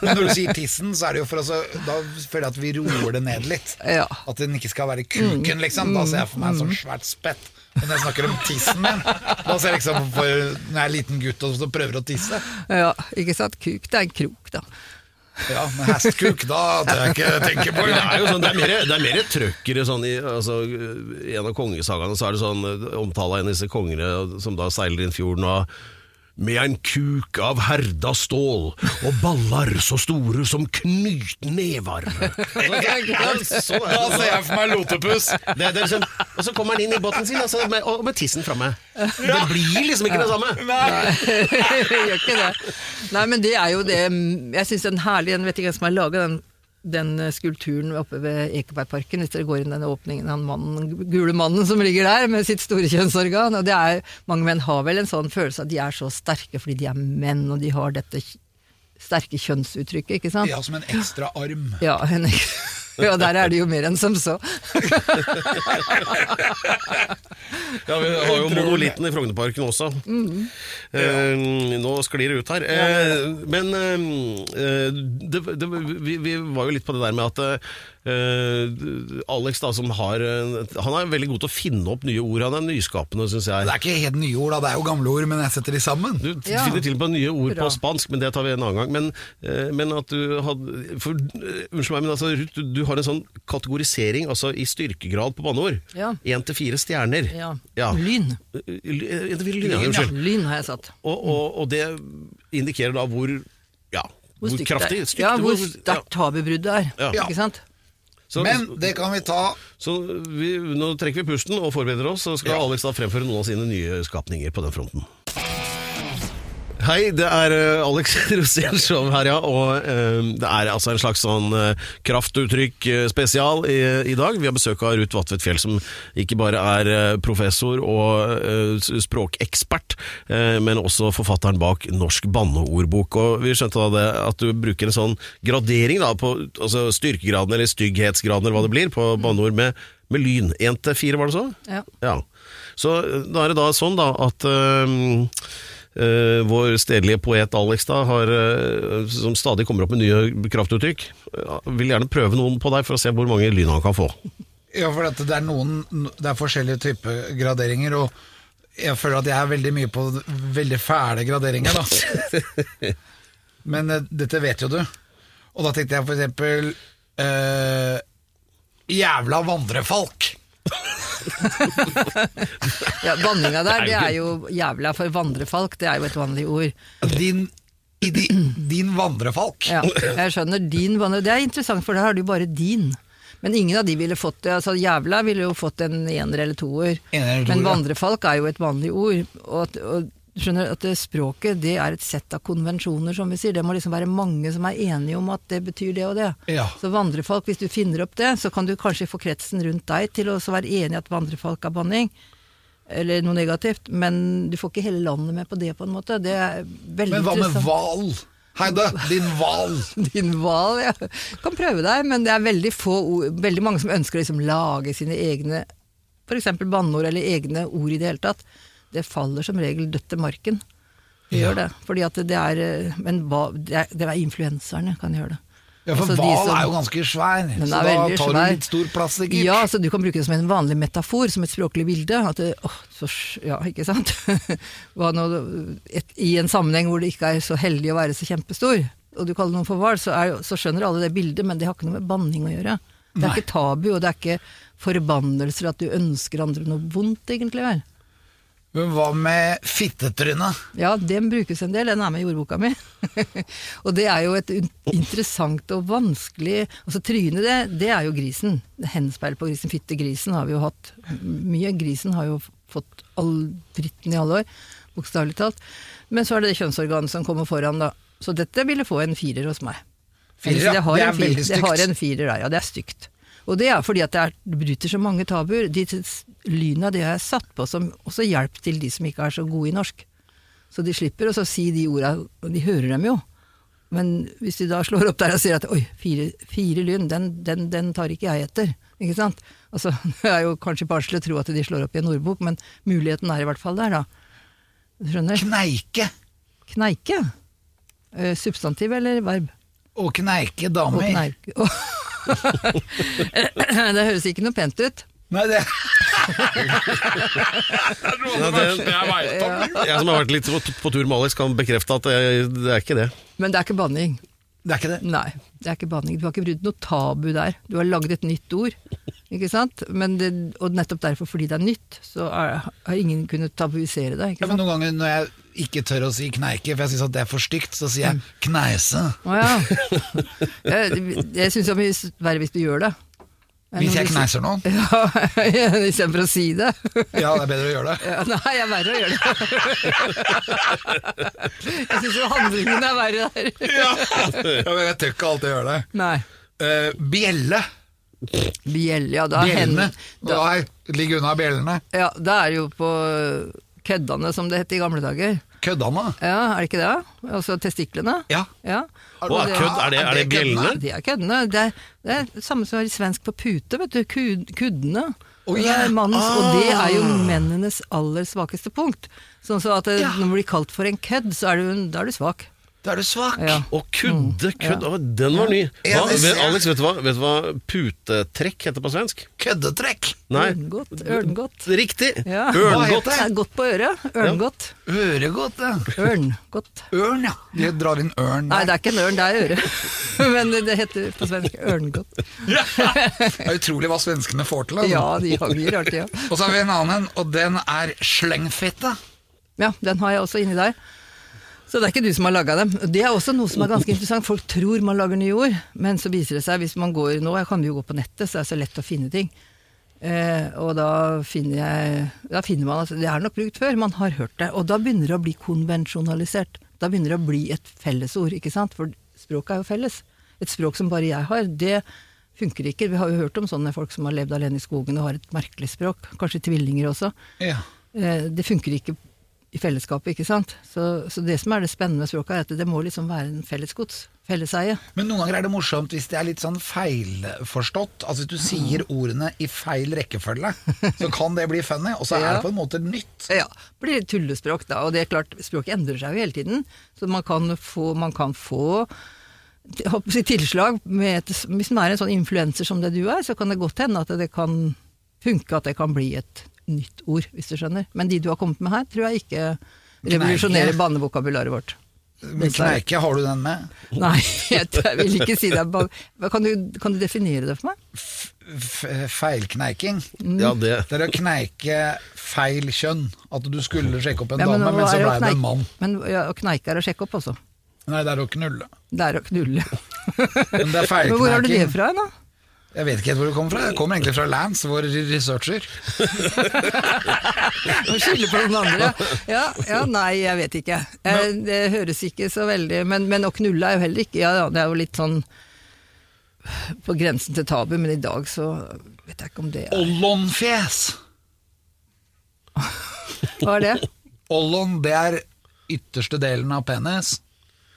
Men når du sier tissen, så er det jo for å så- Da føler jeg at vi roer det ned litt. Ja. At den ikke skal være kuken, liksom. Da ser jeg for meg en sånn svært spett. Men når jeg snakker om tissen min, da ser jeg liksom for når jeg er liten gutt og så prøver å tisse. Ja, ikke sant? Kuk, det er en krok, da. Ja, men hestkuk, da tør jeg ikke tenke på. Det er jo sånn, det er mer, det er mer trøkkere sånn i, altså, en av kongesagaene så er det sånn omtale av en av disse kongene som da seiler inn fjorden og med en kuk av herda stål og baller så store som knytnevar. Da det. ser jeg for meg lotepus. Det, det liksom, og så kommer han inn i båten sin altså, med, og med tissen framme. Det blir liksom ikke det samme. Gjør ikke det. Nei, men det er jo det Jeg syns den herlige Jeg vet ikke hvem som har laga den, den skulpturen oppe ved Ekebergparken, hvis dere går inn den åpningen, han mannen, gule mannen som ligger der med sitt store kjønnsorgan. Og det er, mange menn har vel en sånn følelse at de er så sterke fordi de er menn, og de har dette sterke kjønnsuttrykket, ikke sant? Ja, som en ekstra arm. Ja, en, ja, der er det jo mer enn som så. Ja, Vi har jo monolitten i Frognerparken også. Eh, nå sklir det ut her. Eh, men eh, det, det, vi, vi var jo litt på det der med at eh, Alex, da, som har eh, Han er veldig god til å finne opp nye ord. Han er nyskapende, syns Det er ikke helt nye ord, da. Det er jo gamle ord, men jeg setter de sammen. Du Ja. finner til og med nye ord Bra. på spansk, men det tar vi en annen gang. Men, uh, men at du hadde for, uh, Unnskyld meg, men altså, Ruth, du, du har en sånn kategorisering altså i styrkegrad på banneord. Ja. Én til fire stjerner. Ja. Lyn. Fire lyn, ja, Lyn, ja. Lyn har jeg satt. Og, og, og det indikerer da hvor ja, hvor, hvor kraftig stygt Ja, hvor sterkt tabubruddet er. Ja. Ikke sant? Så, Men det kan vi ta så vi, nå trekker vi pusten og forbereder oss, så skal Ja. Alex da fremføre noen av sine nye skapninger på den fronten. Hei, det er eh, Alex Rosén Show her, ja. Og eh, det er altså en slags sånn eh, kraftuttrykk spesial i, i dag. Vi har besøk av Ruth Vatvedt Fjell, som ikke bare er professor og språkekspert, men også forfatteren bak Norsk banneordbok. Og vi skjønte da det at du bruker en sånn gradering da, på altså styrkegraden eller stygghetsgraden eller hva det blir, på banneord med, med lyn. Én til fire, var det så? Ja. Ja. Så da er det da sånn da at øh, vår stedlige poet Alex da har, uh, som stadig kommer opp med nye kraftuttrykk, Uh, vil gjerne prøve noen på deg for å se hvor mange lyn han kan få. Ja, for det er noen Det er forskjellige typer graderinger, og jeg føler at jeg er veldig mye på veldig fæle graderinger, da. Men dette vet jo du. Og da tenkte jeg for eksempel Jævla vandrefalk! Ja, Banninga der, det er jo jævla for vandrefalk, det er jo et vanlig ord. Din, i di, din vandrefalk. Ja, jeg skjønner din vandre... Det er interessant, for da har du bare din. Men ingen av de ville fått det. altså Jævla ville jo fått en ener eller toer. Men vandrefalk er jo et vanlig ord. Og, og du skjønner at det språket det er et sett av konvensjoner, som vi sier. Det må liksom være mange som er enige om at det betyr det og det. Ja. Så vandrefalk, hvis du finner opp det, så kan du kanskje få kretsen rundt deg til å være enig i at vandrefalk er banning. Eller noe negativt. Men du får ikke hele landet med på det, på en måte. Det er veldig Men hva med interessant. hval? Heide, din hval! Din hval, ja. Kan prøve deg, men det er veldig få veldig mange som ønsker å liksom lage sine egne f.eks. banneord eller egne ord i det hele tatt. Det faller som regel dødt til marken. Det Ja. gjør det. Fordi at det er eh, Men hva, det er, det er influenserne kan gjøre det. Ja, for Altså, hval altså, er jo ganske svær, så da tar svær. du litt stor plass, sikkert. Ja, så du kan bruke det som en vanlig metafor, som et språklig bilde. At det, åh, så, ja, ikke sant? Nå, et, I en sammenheng hvor det ikke er så heldig å være så kjempestor, og du kaller noen for hval, så, så skjønner alle det bildet, men det har ikke noe med banning å gjøre. Det er Nei. ikke tabu, og det er ikke forbannelser at du ønsker andre noe vondt, egentlig vel. Men hva med fittetryne? Ja, den brukes en del, den er med i ordboka mi. og det er jo et interessant og vanskelig Altså trynet, det, det er jo grisen. Henspeil på grisen, fittegrisen har vi jo hatt mye. Grisen har jo fått all dritten i alle år, bokstavelig talt. Men så er det det kjønnsorganet som kommer foran, da. Så dette ville få en firer hos meg. Firer, ja. Det, Det er veldig stygt. Det har en firer, da. Ja, det er stygt. Og det er fordi at det, er, bryter så mange tabuer. De lyna det har jeg satt på som også hjelp til de som ikke er så gode i norsk. Så de slipper å si de orda, og de hører dem jo. Men hvis de da slår opp der og sier at oi, fire, fire lyn, den, den, den tar ikke jeg etter. Ikke sant? Altså, det er jo kanskje barnslig å tro at de slår opp i en ordbok, men muligheten er i hvert fall der, da. Skjønner? Kneike. Kneike. Eh, Substantiv eller verb? Å kneike damer. Å kneike. det høres ikke noe pent ut. Nei, det Ja, det, jeg som har vært litt på, på tur med Alex, kan bekrefte at det, det er ikke det. Men det er ikke banning. Det er ikke det. Nei, det er ikke banning. Du har ikke brutt noe tabu der. Du har laget et nytt ord, ikke sant? Men det, og nettopp derfor, fordi det er nytt, så er, har ingen kunnet tabuisere det. Ja, men noen ganger når jeg ikke tør å si kneike, for jeg syns det er for stygt, så sier jeg kneise. Oh, ja. Jeg, jeg syns det er mye verre hvis du gjør det. Hvis jeg kneiser noen. Ja, istedenfor å si det. Ja, det er bedre å gjøre det. Ja, nei, jeg er verre å gjøre det. Jeg syns jo handlingen er verre der. Ja, men jeg tør ikke alltid gjøre det. Nei. Uh, bjelle. Bjelle, ja. Da, hen, Bjellene. da, Nei, ligg unna bjellene. ja, da er det jo på køddene, som det het i gamle dager. Køddene. Ja, er det ikke det? Altså testiklene? Ja. Ja. Og er, kødd, er, det, er det bjellene? De er køddene. Det er, det er det samme som er svensk på pute, vet du. Kud, kuddene. Å, det ja. ah. Og det er jo Ah. mennenes aller svakeste punkt. Sånn så at det, Ja. når du blir kalt for en kødd, så er du, da er du svak. Da er du svak. Ja. Og kudde, kødd, å, den var ny. Hva, vet. Alex, vet du, hva, vet du hva putetrekk heter på svensk? Køddetrekk. Nei, Ørngodt. Ørngodt. riktig! Ja. Ørngodt. Det er godt på øret. Ørngodt. Øregodt, ja. Ørngodt. Ørn, ja. De drar inn ørn Nei, det er ikke en ørn, det er øre. Men det heter på svensk ørngodt. Det er utrolig hva svenskene får til. Altså. Ja, de har mye rart, ja. Og så har vi en annen en, og den er slengfitte. Ja, den har jeg også inni der. Så det er ikke du som har laga dem. Det er også noe som er ganske interessant. Folk tror man lager nye ord, men så viser det seg, hvis man går nå, jeg kan jo gå på nettet, så det er så lett å finne ting. Eh, og da finner, jeg, da finner man at det er nok brukt før, man har hørt det. Og da begynner det å bli konvensjonalisert. Da begynner det å bli et fellesord, ikke sant. For språket er jo felles. Et språk som bare jeg har, det funker ikke. Vi har jo hørt om sånne folk som har levd alene i skogen og har et merkelig språk. Kanskje tvillinger også. Ja. Eh, det funker ikke i fellesskapet, ikke sant. Så, så det som er det spennende med språket, er at det må liksom være en fellesgods. Felleseie. Men noen ganger er det morsomt hvis det er litt sånn feilforstått. Altså hvis du sier ordene i feil rekkefølge, så kan det bli funny, og så er Ja. det på en måte nytt. Ja, blir det tullespråk da, og det er klart, språket endrer seg jo hele tiden, så man kan få, man kan få tilslag med et, hvis man er en sånn influenser som det du er, så kan det godt hende at det kan funke at det kan bli et nytt ord, hvis du skjønner. Men de du har kommet med her, tror jeg ikke revolusjonerer bannevokabularet vårt. Men kneike, har du den med? Nei, jeg, jeg vil ikke si det. Kan du, kan du definere det for meg? F feilkneiking. Ja, det Det er å kneike feil kjønn. At du skulle sjekke opp en Ja, dame, men, så blei ble det en mann. Men ja, å kneike er å sjekke opp, også. Nei, det er å knulle. Det er å knulle. Men det er Men hvor har du det fra, da? Jeg vet ikke helt hvor det kommer fra. Jeg kommer egentlig fra Lance, vår researcher. Må skylder på noen andre. Ja, ja, nei, jeg vet ikke. Jeg, Det høres ikke så veldig Men, men å knulle er jo heller ikke Ja, ja, det er jo litt sånn på grensen til tabu, men i dag så vet jeg ikke om det er Ollonfjes! Hva er det? Ollon, det er ytterste delen av penis.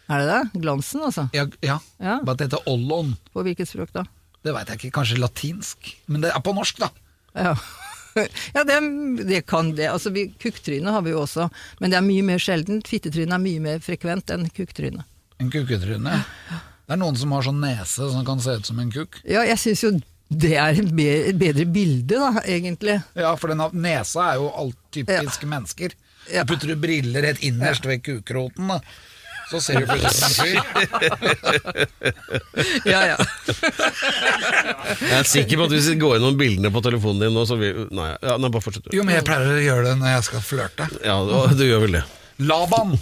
Er det det? Glansen, altså? Ja, ja. Ja. bare at det heter ollon. På hvilket språk da? Det veit jeg ikke, kanskje latinsk. Men det er på norsk, da. Ja, ja det, det kan det. Altså, Kukktryne har vi jo også, men det er mye mer sjeldent. Fittetryne er mye mer frekvent enn kukktryne. En kuketryne. Det er noen som har sånn nese som kan se ut som en kukk? Ja, jeg syns jo det er et bedre bilde, da, egentlig. Ja, for den nesa er jo alt typiske mennesker. Ja. Så putter du briller rett innerst ved kukroten, da. Så ser du plutselig en fyr. Ja, ja. Jeg er sikker på at hvis vi går gjennom bildene på telefonen din nå, så vil Nei, ja, nei bare fortsett. Jo, men jeg pleier å gjøre det når jeg skal flørte. Ja, du, du gjør vel det. Laban!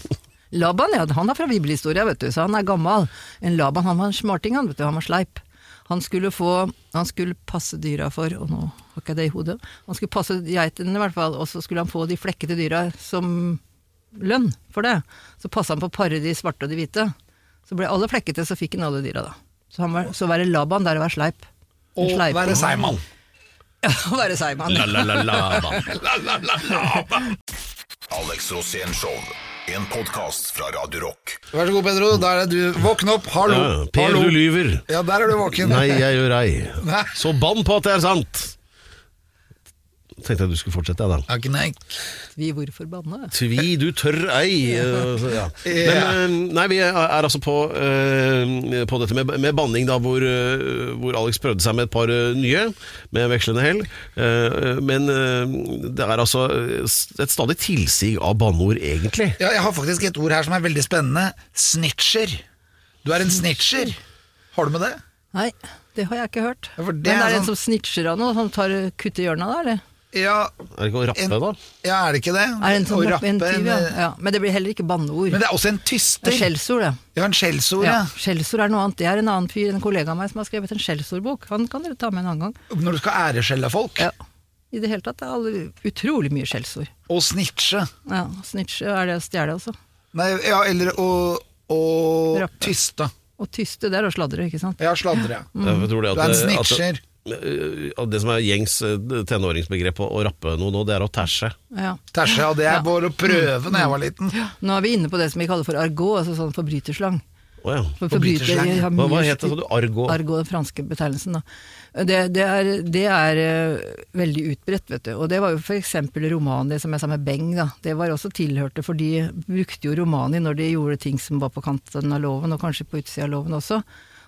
Laban, ja, han er fra bibelhistoria, vet du, så han er gammel. En Laban, han var en smarting, han, vet du, han var sleip. Han skulle få, han skulle passe dyra for, og nå har ikke jeg det i hodet, han skulle passe geitene i hvert fall, og så skulle han få de flekkete dyra som lønn for det. Så passa han på å pare de svarte og de hvite. Så ble alle flekkete, så fikk han alle dyra da. Så, han var, så være Laban, der å være sleip. Og være seigmann. Ja, å være seigmann. La, la, la, la. La, la, la, la. Alex Rosén Show. En podkast fra Radio Rock. Vær så god, Pedro. Der er du. Våkn opp. Hallo. Ja, per, Hallo. du lyver. Ja, der er du våken. Nei, jeg gjør ei. Så bann på at det er sant! Tenkte jeg du skulle fortsette, Adal Tvi. Hvorfor banne? Tvi, du tør ei. eh, ja. Men eh, nei, vi er er altså på, eh, på dette med, med banning, da, hvor, hvor Alex prøvde seg med et par nye, med vekslende hell. Eh, Men det er altså et stadig tilsig av banneord, egentlig. Ja, jeg har faktisk et ord her som er veldig spennende. Snitcher. Du er en snitcher. Har du med det? Nei, det har jeg ikke hørt. Ja, det Men er er det en sånn- som snitcher av noe, som tar kutter hjørnet der, eller? Ja, Er det ikke å rappe, En- da? ja er det ikke det? Er det en sånn Å rappe, en tyv, ja. ja. Men det blir heller ikke banneord. Men det er også en tyster. er skjellsord, det. Ja, en skjellsord, Ja, ja. skjellsord er noe annet. Det er en annen fyr, en kollega av meg, som har skrevet en skjellsordbok. Han kan dere ta med en annen gang. Når du skal æreskjelle folk. Ja. I det hele tatt det er alle, utrolig mye skjellsord. Og snitche. Ja, snitche er det å stjele altså. Nei, ja, eller å, å Rappe. tyste. Å tyste, det er å sladre, ikke sant? Ja, sladre. ja. Jeg tror det Du er en snitcher. eh, at det som er gjengs eh, tenåringsbegrep å, å rappe noe nå, det er å tæsje. Ja. Tæsje, ja. det er Ja. bare å prøve når jeg var liten. Nå er vi inne på det som vi kaller for argot, altså sånn forbryterslang. Oh, ja. For Forbryterslang. forbrytere Hva, hva het det, sa du? Argo? Argo, den franske betegnelsen. Da. Det, det er, det er eh, veldig utbredt, vet du. Og det var jo f.eks. Det som jeg sa med Beng. Da. Det var også tilhørte, for de brukte jo romani når de gjorde ting som var på kanten av loven, og kanskje på utsida av loven også.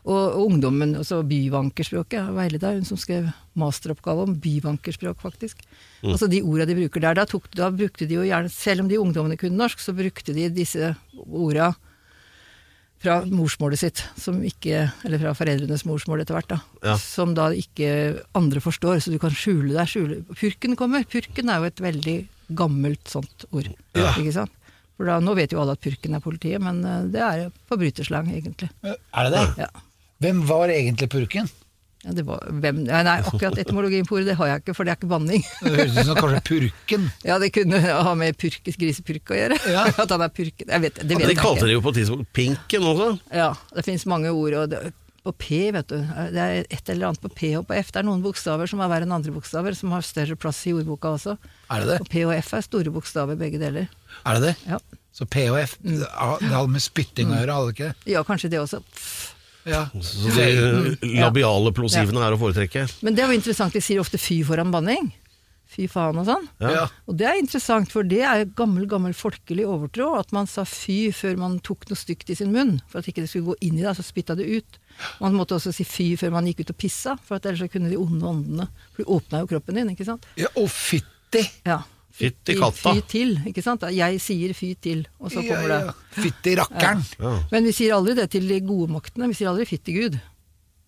Og, og ungdommen, altså byvankerspråket, Veileda, hun som skrev masteroppgave om byvankerspråk, faktisk. Altså de orda de bruker der, da, tok, da brukte de jo gjerne, selv om de ungdommene kunne norsk, så brukte de disse orda fra morsmålet sitt, som ikke, eller fra foreldrenes morsmål etter hvert, da, Ja. som da ikke andre forstår, så du kan skjule deg. Skjule. Purken kommer. Purken er jo et veldig gammelt sånt ord. Ikke sant? For da, Nå vet jo alle at purken er politiet, men eh, det er forbryterslang, egentlig. Er det det? Ja. Hvem var egentlig purken? Ja, det var, hvem, nei, nei, akkurat etymologien på ordet det har jeg ikke, for det er ikke banning. Det høres ut som kanskje purken. Ja, det kunne ha med purkes grisepurk å gjøre. Ja. At han er purken. Jeg vet, det vet De jeg kalte det jo på et tidspunkt pinken også. Ja, det finnes mange ord, og det, på P, vet du. Det er et eller annet på P og på F. Det er noen bokstaver som er verre enn andre bokstaver, som har større plass i ordboka også. Er det det? Og P og F er store bokstaver, begge deler. Er det det? Ja, Så P og F, det hadde med spytting å gjøre, hadde det ikke det? ja kanskje det også. Ja. Så de labiale plosivene er å foretrekke. Men det er jo interessant, de sier ofte fy foran banning. Fy faen og sånn. Ja. Og det er interessant, for det er gammel, gammel folkelig overtro, at man sa fy før man tok noe stygt i sin munn, for at ikke det skulle gå inn i deg, så spytta det ut. Man måtte også si fy før man gikk ut og pissa, for at ellers så kunne de onde åndene For de åpna jo kroppen din, ikke sant? ja og fytti! Ja. Fytti katta. Fy til, ikke sant? Jeg sier fy til, og så kommer det ja. Fytti rakkeren! Men vi sier aldri det til de gode maktene, vi sier aldri fytti Gud.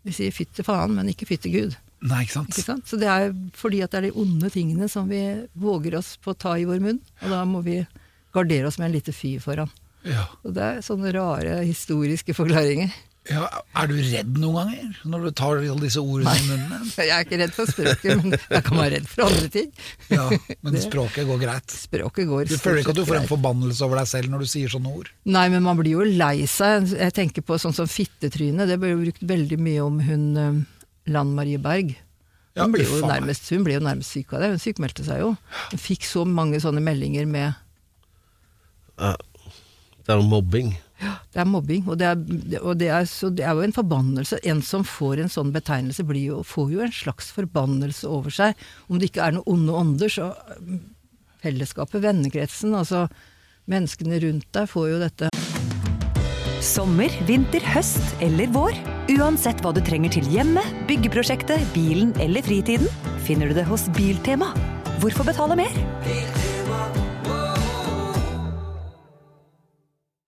Vi sier fytti faen, men ikke fytti Gud. Nei, ikke sant? Ikke sant? Så det er fordi at det er de onde tingene som vi våger oss på å ta i vår munn, og da må vi gardere oss med en lite fy foran. Ja. Og det er sånne rare historiske forklaringer. Ja, er du redd noen ganger når du tar alle disse ordene i munnen? Jeg er ikke redd for språket, men jeg kan være redd for andre ting. Ja, men språket går greit. Språket går Du føler ikke at du får en forbannelse over deg selv når du sier sånne ord? Nei, men man blir jo lei seg. Jeg tenker på sånn som fittetryne. Det ble jo brukt veldig mye om hun eh, Lan Marie Berg. Ja, Hun ble, jo nærmest, hun ble jo nærmest syk av det. Hun sykmeldte seg jo. Hun fikk så mange sånne meldinger med Det er jo mobbing. Det er mobbing, og, det er, og det, er, det er jo en forbannelse. En som får en sånn betegnelse, jo, får jo en slags forbannelse over seg. Om det ikke er noen onde ånder, så mm, fellesskapet, vennekretsen, altså menneskene rundt deg får jo dette. Sommer, vinter, høst eller vår. Uansett hva du trenger til hjemmet, byggeprosjektet, bilen eller fritiden, finner du det hos Biltema. Hvorfor betale mer?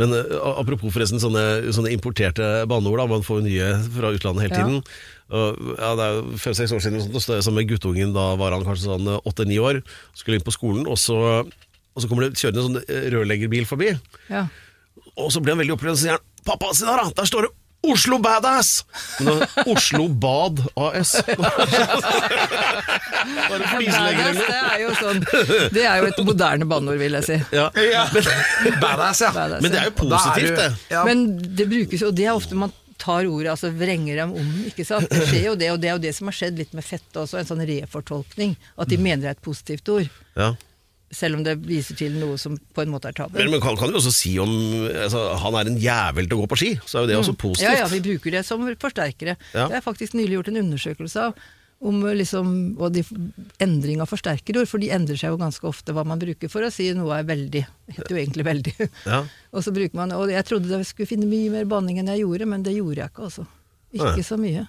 Men eh, apropos forresten sånne, sånne importerte banneord, da, man får jo nye fra utlandet hele tiden. Og, ja, det er jo fem-seks år siden, så stod jeg sammen med guttungen, da var han kanskje sånn åtte-ni år, skulle inn på skolen, og så, og så kommer det kjørende en sånn eh, rørleggerbil forbi, Ja. og så blir han veldig opprørt, og sier han, pappa, se der da, der står det Oslo Badass! Men det er Oslo Bad AS. Bare Badass, det er jo sånn Det er jo et moderne banneord, vil jeg si. Ja. Badass, ja. Badass, Men det er jo Da er positivt, du- det. Ja, Men det brukes jo, og det er ofte man tar ordet, altså vrenger dem om, ikke sant. Det skjer jo det, og det er jo det som har skjedd litt med fett også, en sånn refortolkning. At de mener det er et positivt ord. Ja. Selv om det viser til noe som på en måte er tabu. Men men kan, kan jo også si om altså, han er en jævel til å gå på ski, så er jo det også positivt. Ja, ja, vi bruker det som forsterkere. Ja. Det er faktisk nylig gjort en undersøkelse av om liksom, og de, endring av forsterkerord, for de endrer seg jo ganske ofte hva man bruker for å si noe er veldig. Heter jo egentlig veldig. Ja. og så bruker man, og jeg trodde jeg skulle finne mye mer banning enn jeg gjorde, men det gjorde jeg ikke, altså. Ikke Nei. så mye.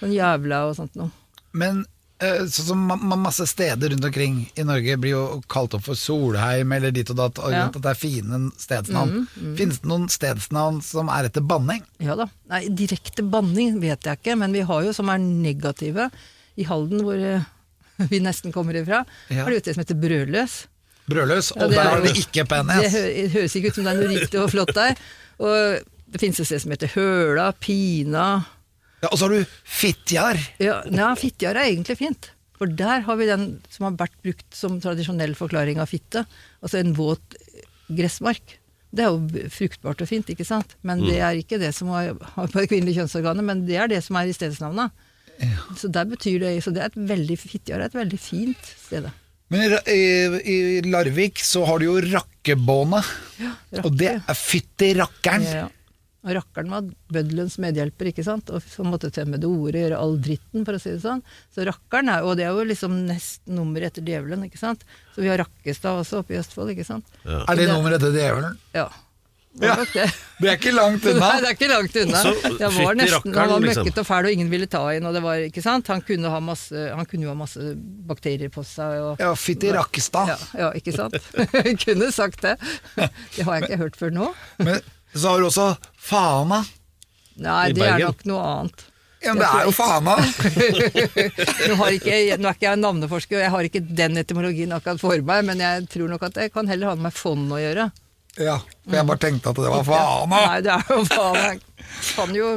Sånn jævla og sånt noe. Men eh, sånn som ma ma- masse steder rundt omkring i Norge blir jo kalt opp for Solheim eller dit og datt, Ja. at det er fine stedsnavn. Finnes det noen stedsnavn som er etter banning? Ja da. Nei, direkte banning vet jeg ikke, men vi har jo som er negative. I Halden, hvor eh, vi nesten kommer ifra, Ja. har de jo et som heter Brødløs. Brødløs, Ja, og det der er har jo- det ikke Det pennes. hø høres ikke ut som det er noe riktig og flott der. Og det finnes et sted som heter Høla, Pina Ja, og så har du Fitjar. ja, ja, Fitjar er egentlig fint. For der har vi den som har vært brukt som tradisjonell forklaring av fitte. Altså en våt gressmark. Det er jo fruktbart og fint, ikke sant? Men det er ikke det som har, på det kvinnelige kjønnsorganet, men det er det som er i stedsnavnet. Så der betyr det Så det er et veldig Fitjar er et veldig fint sted. Men i, i, Larvik så har du jo Rakkebånet, Rakke. og det er fytti rakkeren. Ja. Og rakkeren var bøddelens medhjelper, ikke sant? og som måtte tømme det ordet, gjøre all dritten, for å si det sånn. Så rakkeren er, Og det er jo liksom nest nummer etter djevelen, ikke sant. Så vi har Rakkestad også oppe i Østfold, ikke sant. Er det nummer etter djevelen? Ja. Det var det. Det er ikke langt unna. Nei, det er ikke langt unna. Det var nesten, han var møkket møkkete og fæl, og ingen ville ta inn. og det var, ikke sant? Han kunne, ha masse, han kunne jo ha masse bakterier på seg. Og, Ja, fytti rakkestad. ja, ja, ikke sant? kunne sagt det. Det har jeg ikke hørt før nå. Men, Så har du også Fana. Nei, det er nok noe annet. Ja, men det er jo Fana. Nå, har ikke, nå er ikke jeg navneforsker, og jeg har ikke den etymologien akkurat for meg, men jeg tror nok at det kan heller ha med fond å gjøre. Ja, for jeg bare tenkte at det var Fana. Nei, det er jo Fana. Jeg kan jo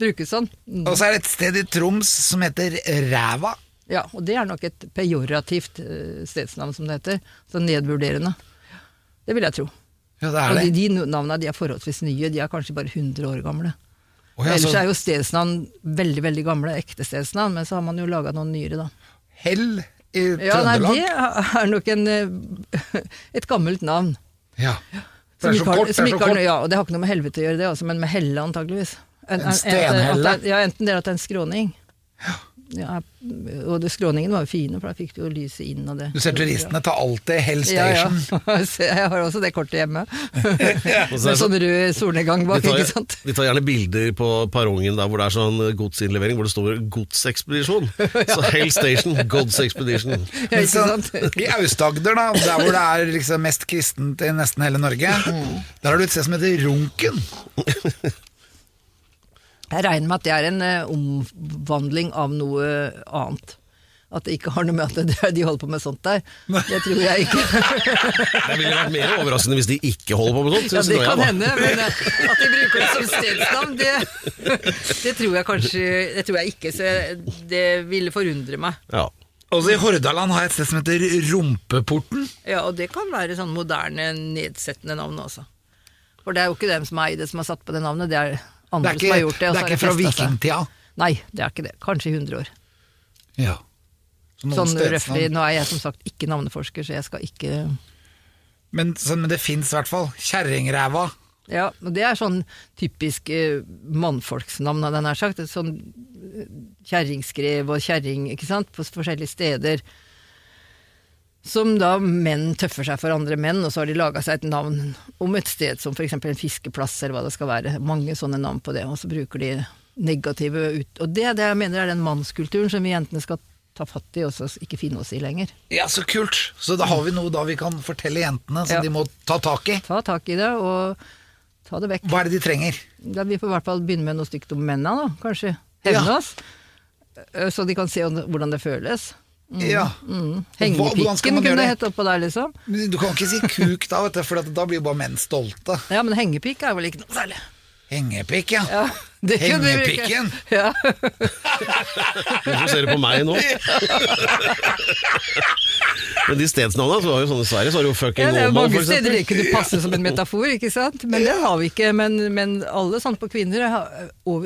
brukes sånn. Mm. Og så er det et sted i Troms som heter Ræva. Ja, og det er nok et pejorativt eh, stedsnavn, som det heter. Så nedvurderende. Det vil jeg tro. Ja, det er Og de, de navnene de er forholdsvis nye, de er kanskje bare 100 år gamle. Oh, ja, Ellers så er jo stedsnavn veldig veldig gamle, ekte stedsnavn, men så har man jo laga noen nyere, da. Hell i Ja, Trøndelag. det er nok en, eh, et gammelt navn. Ja. Det er så kort, det er så kort. Ja, og det har ikke noe med helvete å gjøre, det, altså, men med helle, antageligvis. En en stenhelle? En, det- Ja, enten det er at det er en skråning. Ja, og det, skråningen var jo fine, for da fikk du jo lyset inn og det. Du ser turistene ta alltid Hell Ja, ja. Station. Jeg har også det kortet hjemme. Med sånn rød solnedgang bak, ikke sant. Vi tar gjerne bilder på perrongen der hvor det er sånn godsinnlevering, hvor det står 'godsekspedisjon'. Så Hell Station, God's Expedition. Ja, ikke så, sant? I Aust-Agder, da, der hvor det er liksom mest kristent i nesten hele Norge, Mm. der har du et sted som heter Runken. Jeg regner med at det er en eh, omvandling av noe annet. At det ikke har noe med at de holder på med sånt der. Det tror jeg ikke. Det ville vært mer overraskende hvis de ikke holder på med sånt. Ja, det kan hende, men eh, at de bruker det som stedsnavn, det, det tror jeg kanskje Det tror jeg ikke, så det ville forundre meg. Ja. Også i Hordaland har jeg et sted som heter Rumpeporten. Ja, og det kan være sånn moderne, nedsettende navn også. For det er jo ikke dem som er i det som har satt på det navnet, det er Det andre er som har ikke, gjort det. det er ikke fra vikingtida. Nei, det er ikke det. Kanskje i 100 år. Ja. Så Sånn røftlig. Nå er jeg som sagt ikke navneforsker, så jeg skal ikke Men, så, men det fins i hvert fall. Kjerringræva. Ja, og det er sånn typisk eh, mannfolksnavn, hadde jeg nær sagt. Sånn eh, kjerringskrev og kjerring, ikke sant, på forskjellige steder. Som da menn tøffer seg for andre menn, og så har de laga seg et navn om et sted som f.eks. en fiskeplass, eller hva det skal være. Mange sånne navn på det, og så bruker de negative ut... Og det er det jeg mener er den mannskulturen som vi jentene skal ta fatt i, og så ikke finne oss i lenger. Ja, så kult! Så da har vi noe da vi kan fortelle jentene som Ja. de må ta tak i. Ta tak i det, og ta det vekk. Hva er det de trenger? Da vi får i hvert fall begynne med noe stygt om mennene, da, kanskje. Hevne Ja. oss. Eh, Så de kan se hvordan det føles. Ja. Mm. Hvordan skal Hengepikken kunne det? hett oppå der, liksom. Men Du kan ikke si kuk da, vet du, for da blir jo bare menn stolte. Ja, men hengepikk er vel ikke noe særlig. Hengepikk, ja. Ja, det. Hengepikken. Ja. Hvorfor ser du på meg nå? Men de stedsnavnene så var jo sånn i Sverige, så var det jo fucking Ja, det er mange steder det kunne passe som en metafor, ikke sant? Men det har vi ikke. Men, men alle sånn på kvinner,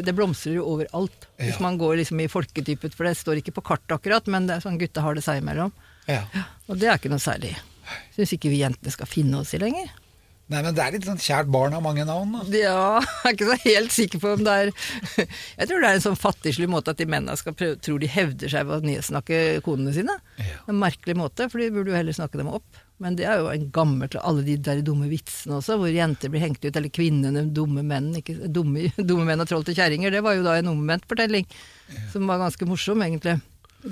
det blomstrer jo overalt. Hvis man går liksom i folketypet, for det står ikke på kartet akkurat, men det er sånn gutta har det seg imellom. Ja. Og det er ikke noe særlig. Syns ikke vi jentene skal finne oss i lenger. Nei, men det er litt sånn kjært barn har mange navn. Da. Ja, jeg er ikke så helt sikker på om det er Jeg tror det er en sånn fattigslig måte at de mennene skal prøve, tror de hevder seg ved å nedsnakke konene sine. En merkelig måte, for de burde jo heller snakke dem opp. Men det er jo en gammel til Alle de der dumme vitsene også, hvor jenter blir hengt ut, eller kvinnene, dumme menn. Ikke, dumme, dumme menn og troll til kjerringer. Det var jo da en omvendtfortelling som var ganske morsom, egentlig.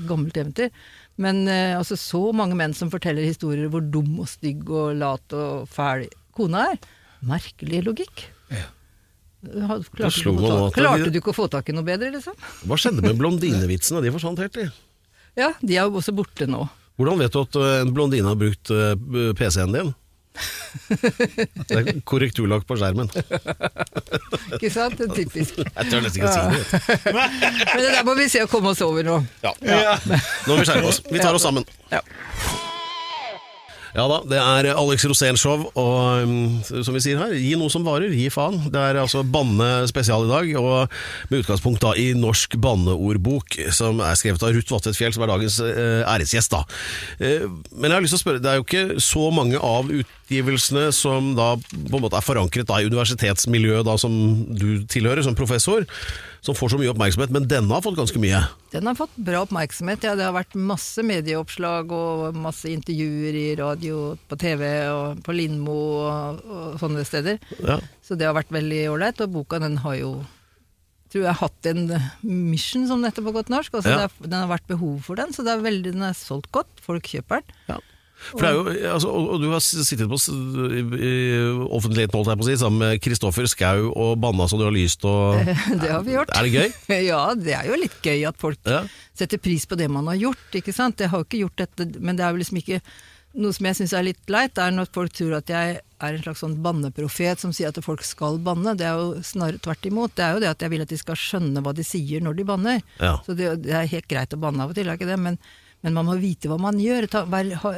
Gammelt eventyr. Men eh, altså så mange menn som forteller historier hvor dum og stygg og lat og fæl kona er. Merkelig logikk. Klarte, du at- klarte du ikke å få tak i noe bedre, liksom? Hva skjedde med blondinevitsene? De forsvant helt, de. Ja, de er jo også borte nå. Hvordan vet du at uh, en blondine har brukt uh, PC-en din? Det er korrekturlagt på skjermen. Ikke sant? Det er typisk. Jeg tør nesten ikke å si det. Men det der må vi se å komme oss over nå. Ja. Nå må vi skjerpe oss. Vi tar oss sammen. Ja. Ja da, det er Alex Rosén-show, og um, som vi sier her, gi noe som varer, gi faen. Det er altså banne spesial i dag, og med utgangspunkt da i Norsk banneordbok, som er skrevet av Ruth Vatvedt Fjell, som er dagens eh, æresgjest. da. Eh, men jeg har lyst til å spørre, det er jo ikke så mange av utgivelsene som da på en måte er forankret da i universitetsmiljøet da, som du tilhører, som professor, som får så mye oppmerksomhet, men denne har fått ganske mye. Den har fått bra oppmerksomhet. Ja, det har vært masse medieoppslag og masse intervjuer i radio, på TV og på Lindmo og, og sånne steder. Ja. Så det har vært veldig ålreit. Og boka den har jo tror jeg hatt en mission, som det heter på godt norsk. Altså, Ja. det den har vært behov for den, så det er veldig, den er solgt godt. Folk kjøper den. Ja. For det er jo, altså, og, og du har sittet på i, i offentligheten holdt jeg på å si, sammen med Kristoffer Skau og banna så du har lyst og Det har vi gjort. Er det gøy? Ja, det er jo litt gøy at folk Ja. setter pris på det man har gjort, ikke sant. Jeg har jo ikke gjort dette, men det er jo liksom ikke noe som jeg syns er litt leit, er når folk tror at jeg er en slags sånn banneprofet som sier at folk skal banne. Det er jo snarere tvert imot. Det er jo det at jeg vil at de skal skjønne hva de sier når de banner. Ja. Så det, det er helt greit å banne av og til, er ikke det, men, men man må vite hva man gjør. Ta,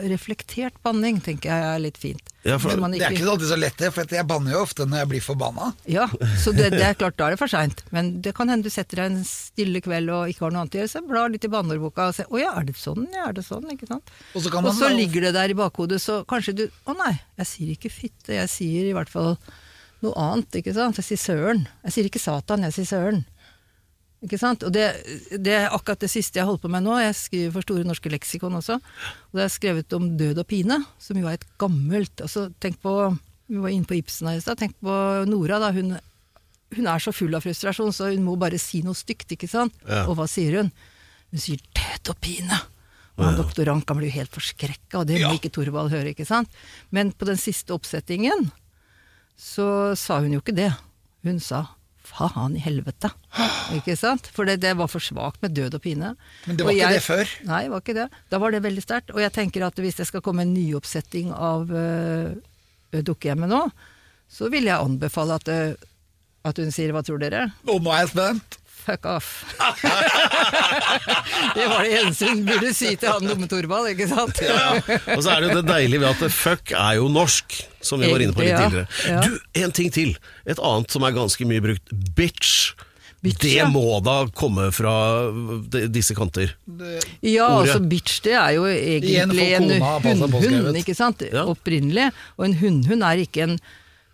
reflektert banning tenker jeg er litt fint. Ja, for- ikke, Det er ikke alltid så lett, det, for jeg banner jo ofte når jeg blir forbanna. ja, så det, det er klart, da er det for seint. Men det kan hende du setter deg en stille kveld og ikke har noe annet å gjøre, så blar litt i banneordboka og ser å ja, er det sånn, ja, er det sånn, ikke sant. Og så kan Og så ligger det der i bakhodet, så kanskje du å nei, jeg sier ikke fitte, jeg sier i hvert fall noe annet, ikke sant. Jeg sier søren. Jeg sier ikke satan, jeg sier søren. Ikke sant? Og det, det er akkurat det siste jeg holder på med nå. Jeg skriver for Store norske leksikon også. Og det er skrevet om død og pine, som jo er et gammelt altså, Tenk på Vi var inne på Ibsen her i stad. Tenk på Nora. da, hun, hun er så full av frustrasjon, så hun må bare si noe stygt, ikke sant? Ja. Og hva sier hun? Hun sier 'død og pine'. Og han doktor kan blir jo helt forskrekka, og det må ikke Thorvald høre, ikke sant? Men på den siste oppsettingen så sa hun jo ikke det. Hun sa 'faen i helvete'. Ikke sant? For det, det var for svakt med død og pine. Men det Og var ikke jeg- det før? Nei, det var ikke det. Da var det veldig sterkt. Og jeg tenker at hvis det skal komme en nyoppsetting av uh, Dukkehjemmet nå, så vil jeg anbefale at, uh, at hun sier 'hva tror dere'? Og nå er jeg spent. Fuck off. det var det eneste hun burde si til han dumme Torvald, ikke sant? Og så er det jo det deilige ved at fuck er jo norsk, som vi var inne på litt tidligere. ja. Ja. Du, en ting til. Et annet som er ganske mye brukt. Bitch. Bitch, det ja. må da komme fra disse kanter. Ja, Ordet. altså bitch det er jo egentlig en hunnhund, ikke sant? Ja. Opprinnelig. Og en hunnhund er ikke en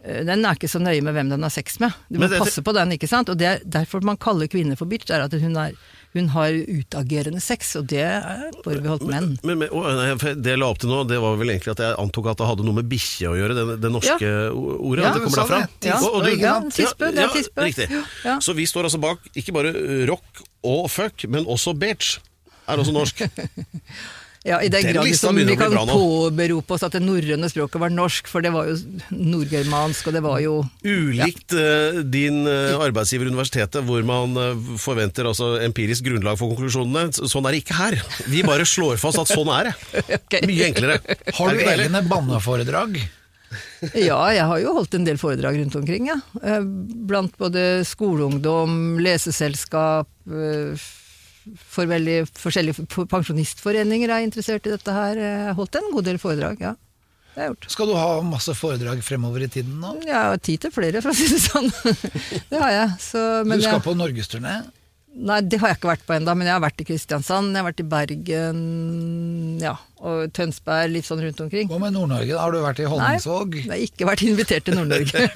den er ikke så nøye med hvem den har sex med. Du må passe på den, ikke sant. Og det er derfor man kaller kvinner for bitch, er at hun, er, hun har utagerende sex, og det er forbeholdt menn. Men, men å, nei, det jeg la opp til nå, det var vel egentlig at jeg antok at det hadde noe med bikkje å gjøre, det, det norske ja. ordet. Ja, det kommer derfra. Ja, Og- og du- ja. Tispe, det er tispe. Riktig. Så vi står altså bak ikke bare rock og fuck, men også bitch. Er også norsk. Ja, I den Den grad liksom, som vi kan påberope oss at det norrøne språket var norsk, for det var jo nordgermansk, og det var jo Ulikt ja. din eh, arbeidsgiver universitetet, hvor man eh, forventer altså empirisk grunnlag for konklusjonene. Sånn er det ikke her. Vi bare slår fast at sånn er det. okay. Mye enklere. Har du egne banneforedrag? Ja, jeg har jo holdt en del foredrag rundt omkring, ja. Eh, Blant både skoleungdom, leseselskap, eh, for veldig forskjellige pensjonistforeninger er interessert i dette her. Jeg har holdt en god del foredrag, ja. Det har jeg gjort. Skal du ha masse foredrag fremover i tiden nå? Jeg har tid til flere, for å si det sånn. Det har jeg. Så, men Du skal jeg, på norgesturné? Nei, det har jeg ikke vært på ennå, men jeg har vært i Kristiansand, jeg har vært i Bergen, ja, og Tønsberg, litt sånn rundt omkring. Hva med Nord-Norge? Har du vært i Honningsvåg? Jeg har ikke vært invitert til Nord-Norge.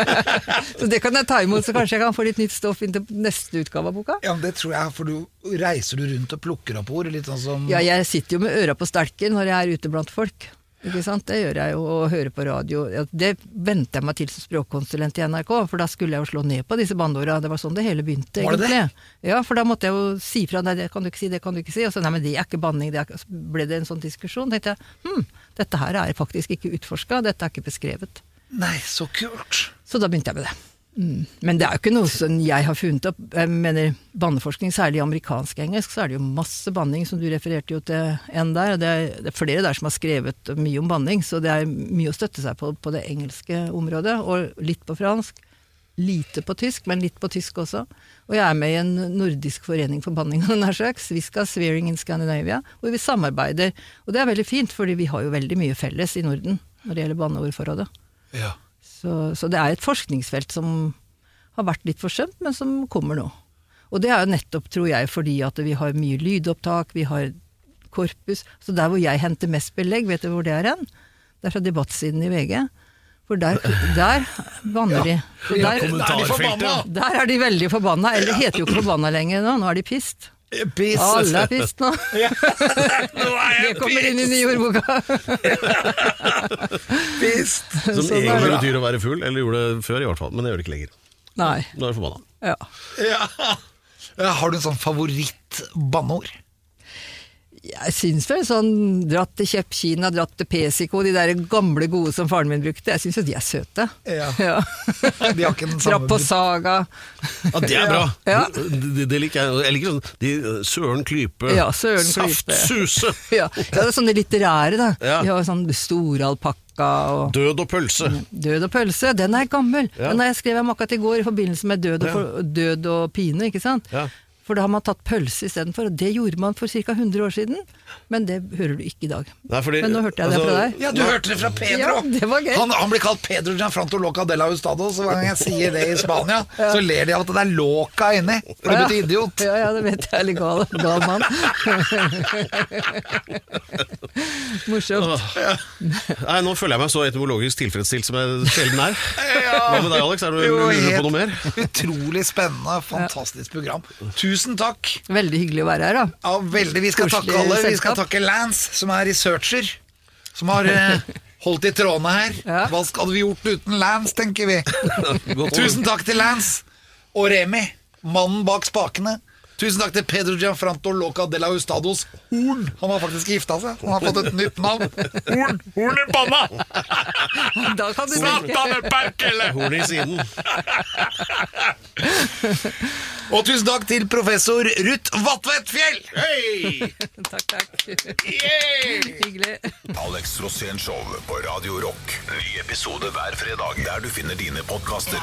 så det kan jeg ta imot, så kanskje jeg kan få litt nytt stoff inn til neste utgave av boka. Ja, men det tror jeg, for du reiser du rundt og plukker opp ord, litt sånn som Ja, jeg sitter jo med øra på stelken når jeg er ute blant folk. Ikke sant? Det gjør jeg jo, og hører på radio. Det venter jeg meg til som språkkonsulent i NRK, for da skulle jeg jo slå ned på disse banneorda. Det var sånn det hele begynte, Var det det? Ja, for da måtte jeg jo si fra. Nei, det kan du ikke si, det kan du ikke si. Og så nei, men det er ikke banning. Det er, så ble det en sånn diskusjon. tenkte jeg, hm, dette her er faktisk ikke utforska, dette er ikke beskrevet. Nei, så kult! Så da begynte jeg med det. Mm. Men det er jo ikke noe som jeg har funnet opp. Jeg mener, Banneforskning, særlig amerikansk engelsk, så er det jo masse banning, som du refererte jo til en der. Det er, det er flere der som har skrevet mye om banning, så det er mye å støtte seg på på det engelske området. Og litt på fransk. Lite på tysk, men litt på tysk også. Og jeg er med i en nordisk forening for banning av nær sagt, Sviska Swearing in Scandinavia, hvor vi samarbeider. Og det er veldig fint, fordi vi har jo veldig mye felles i Norden når det gjelder banneordforrådet. Ja. Så, så det er et forskningsfelt som har vært litt forsømt, men som kommer nå. Og det er jo nettopp, tror jeg, fordi at vi har mye lydopptak, vi har korpus. Så der hvor jeg henter mest belegg, vet du hvor det er hen? Det er fra debattsiden i VG. For der, der banner de. Så Ja, der, er de forbanna! der er de veldig forbanna. Eller heter jo ikke forbanna lenger nå, nå er de pist. Piss! Alle er pist nå. Nå er Det kommer inn i nye ordboka. pissed! Som Sånn er egentlig det. betyr å være full, eller gjorde det før i hvert fall, men det gjør det ikke lenger. Nei. Nå er du forbanna. Ja. Ja. Ja, Har du en sånn favoritt-banneord? Jeg syns vel sånn dratt til Kjeppkina, dratt til Pesico, de der gamle gode som faren min brukte, jeg syns jo de er søte. Ja. Ja. De har ikke den samme Trapp på Saga. Ja, det er bra! Ja. Det, det liker jeg. Jeg liker sånn de, Søren Klype, Ja, Søren Saftsuse Ja, ja, det er sånne litterære, da. Ja. De har sånn store alpakka og Død og pølse. Død og pølse, den er gammel. Ja. Den har jeg skrevet om akkurat i går i forbindelse med død og, død og pine, ikke sant? Ja. For da har man tatt pølse istedenfor, og det gjorde man for ca. 100 år siden. Men det hører du ikke i dag. Nei, fordi- Men nå hørte jeg det altså- fra deg. Ja, du hørte det fra Pedro! Ja, det var gøy. Han, han blir kalt Pedro Gianfranto Loca de la Hustado, så hver gang jeg sier det i Spania, så ler de av at det er loca inni, for det betyr idiot. Ja, ja, det vet jeg. Eller er gal, gal mann. Morsomt. Nei, Nå føler jeg meg så etymologisk tilfredsstilt som jeg sjelden er. Hva med deg, Alex? Er du Jo, lurer på noe mer? Utrolig spennende, fantastisk program. Tusen takk. Veldig hyggelig å være her, da. Ja, veldig. Vi skal Korslig takke alle. Vi skal takke Lance, som er researcher. Som har eh, holdt i trådene her. Ja. Hva hadde vi gjort uten Lance, tenker vi. Tusen takk til Lance og Remi, mannen bak spakene. Tusen takk til Pedro Gianfranto Loca de la Hustados Horn. Han har faktisk gifta seg. Han har fått et nytt navn. Horn! Horn i panna! Da kan du Satan perkele! Horn i siden. Og tusen takk til professor Ruth Vatvedt Fjell! Hei! Takk, takk. Hyggelig. Alex Rosén Show på Radio Rock. Ny episode hver fredag der du finner dine podkaster.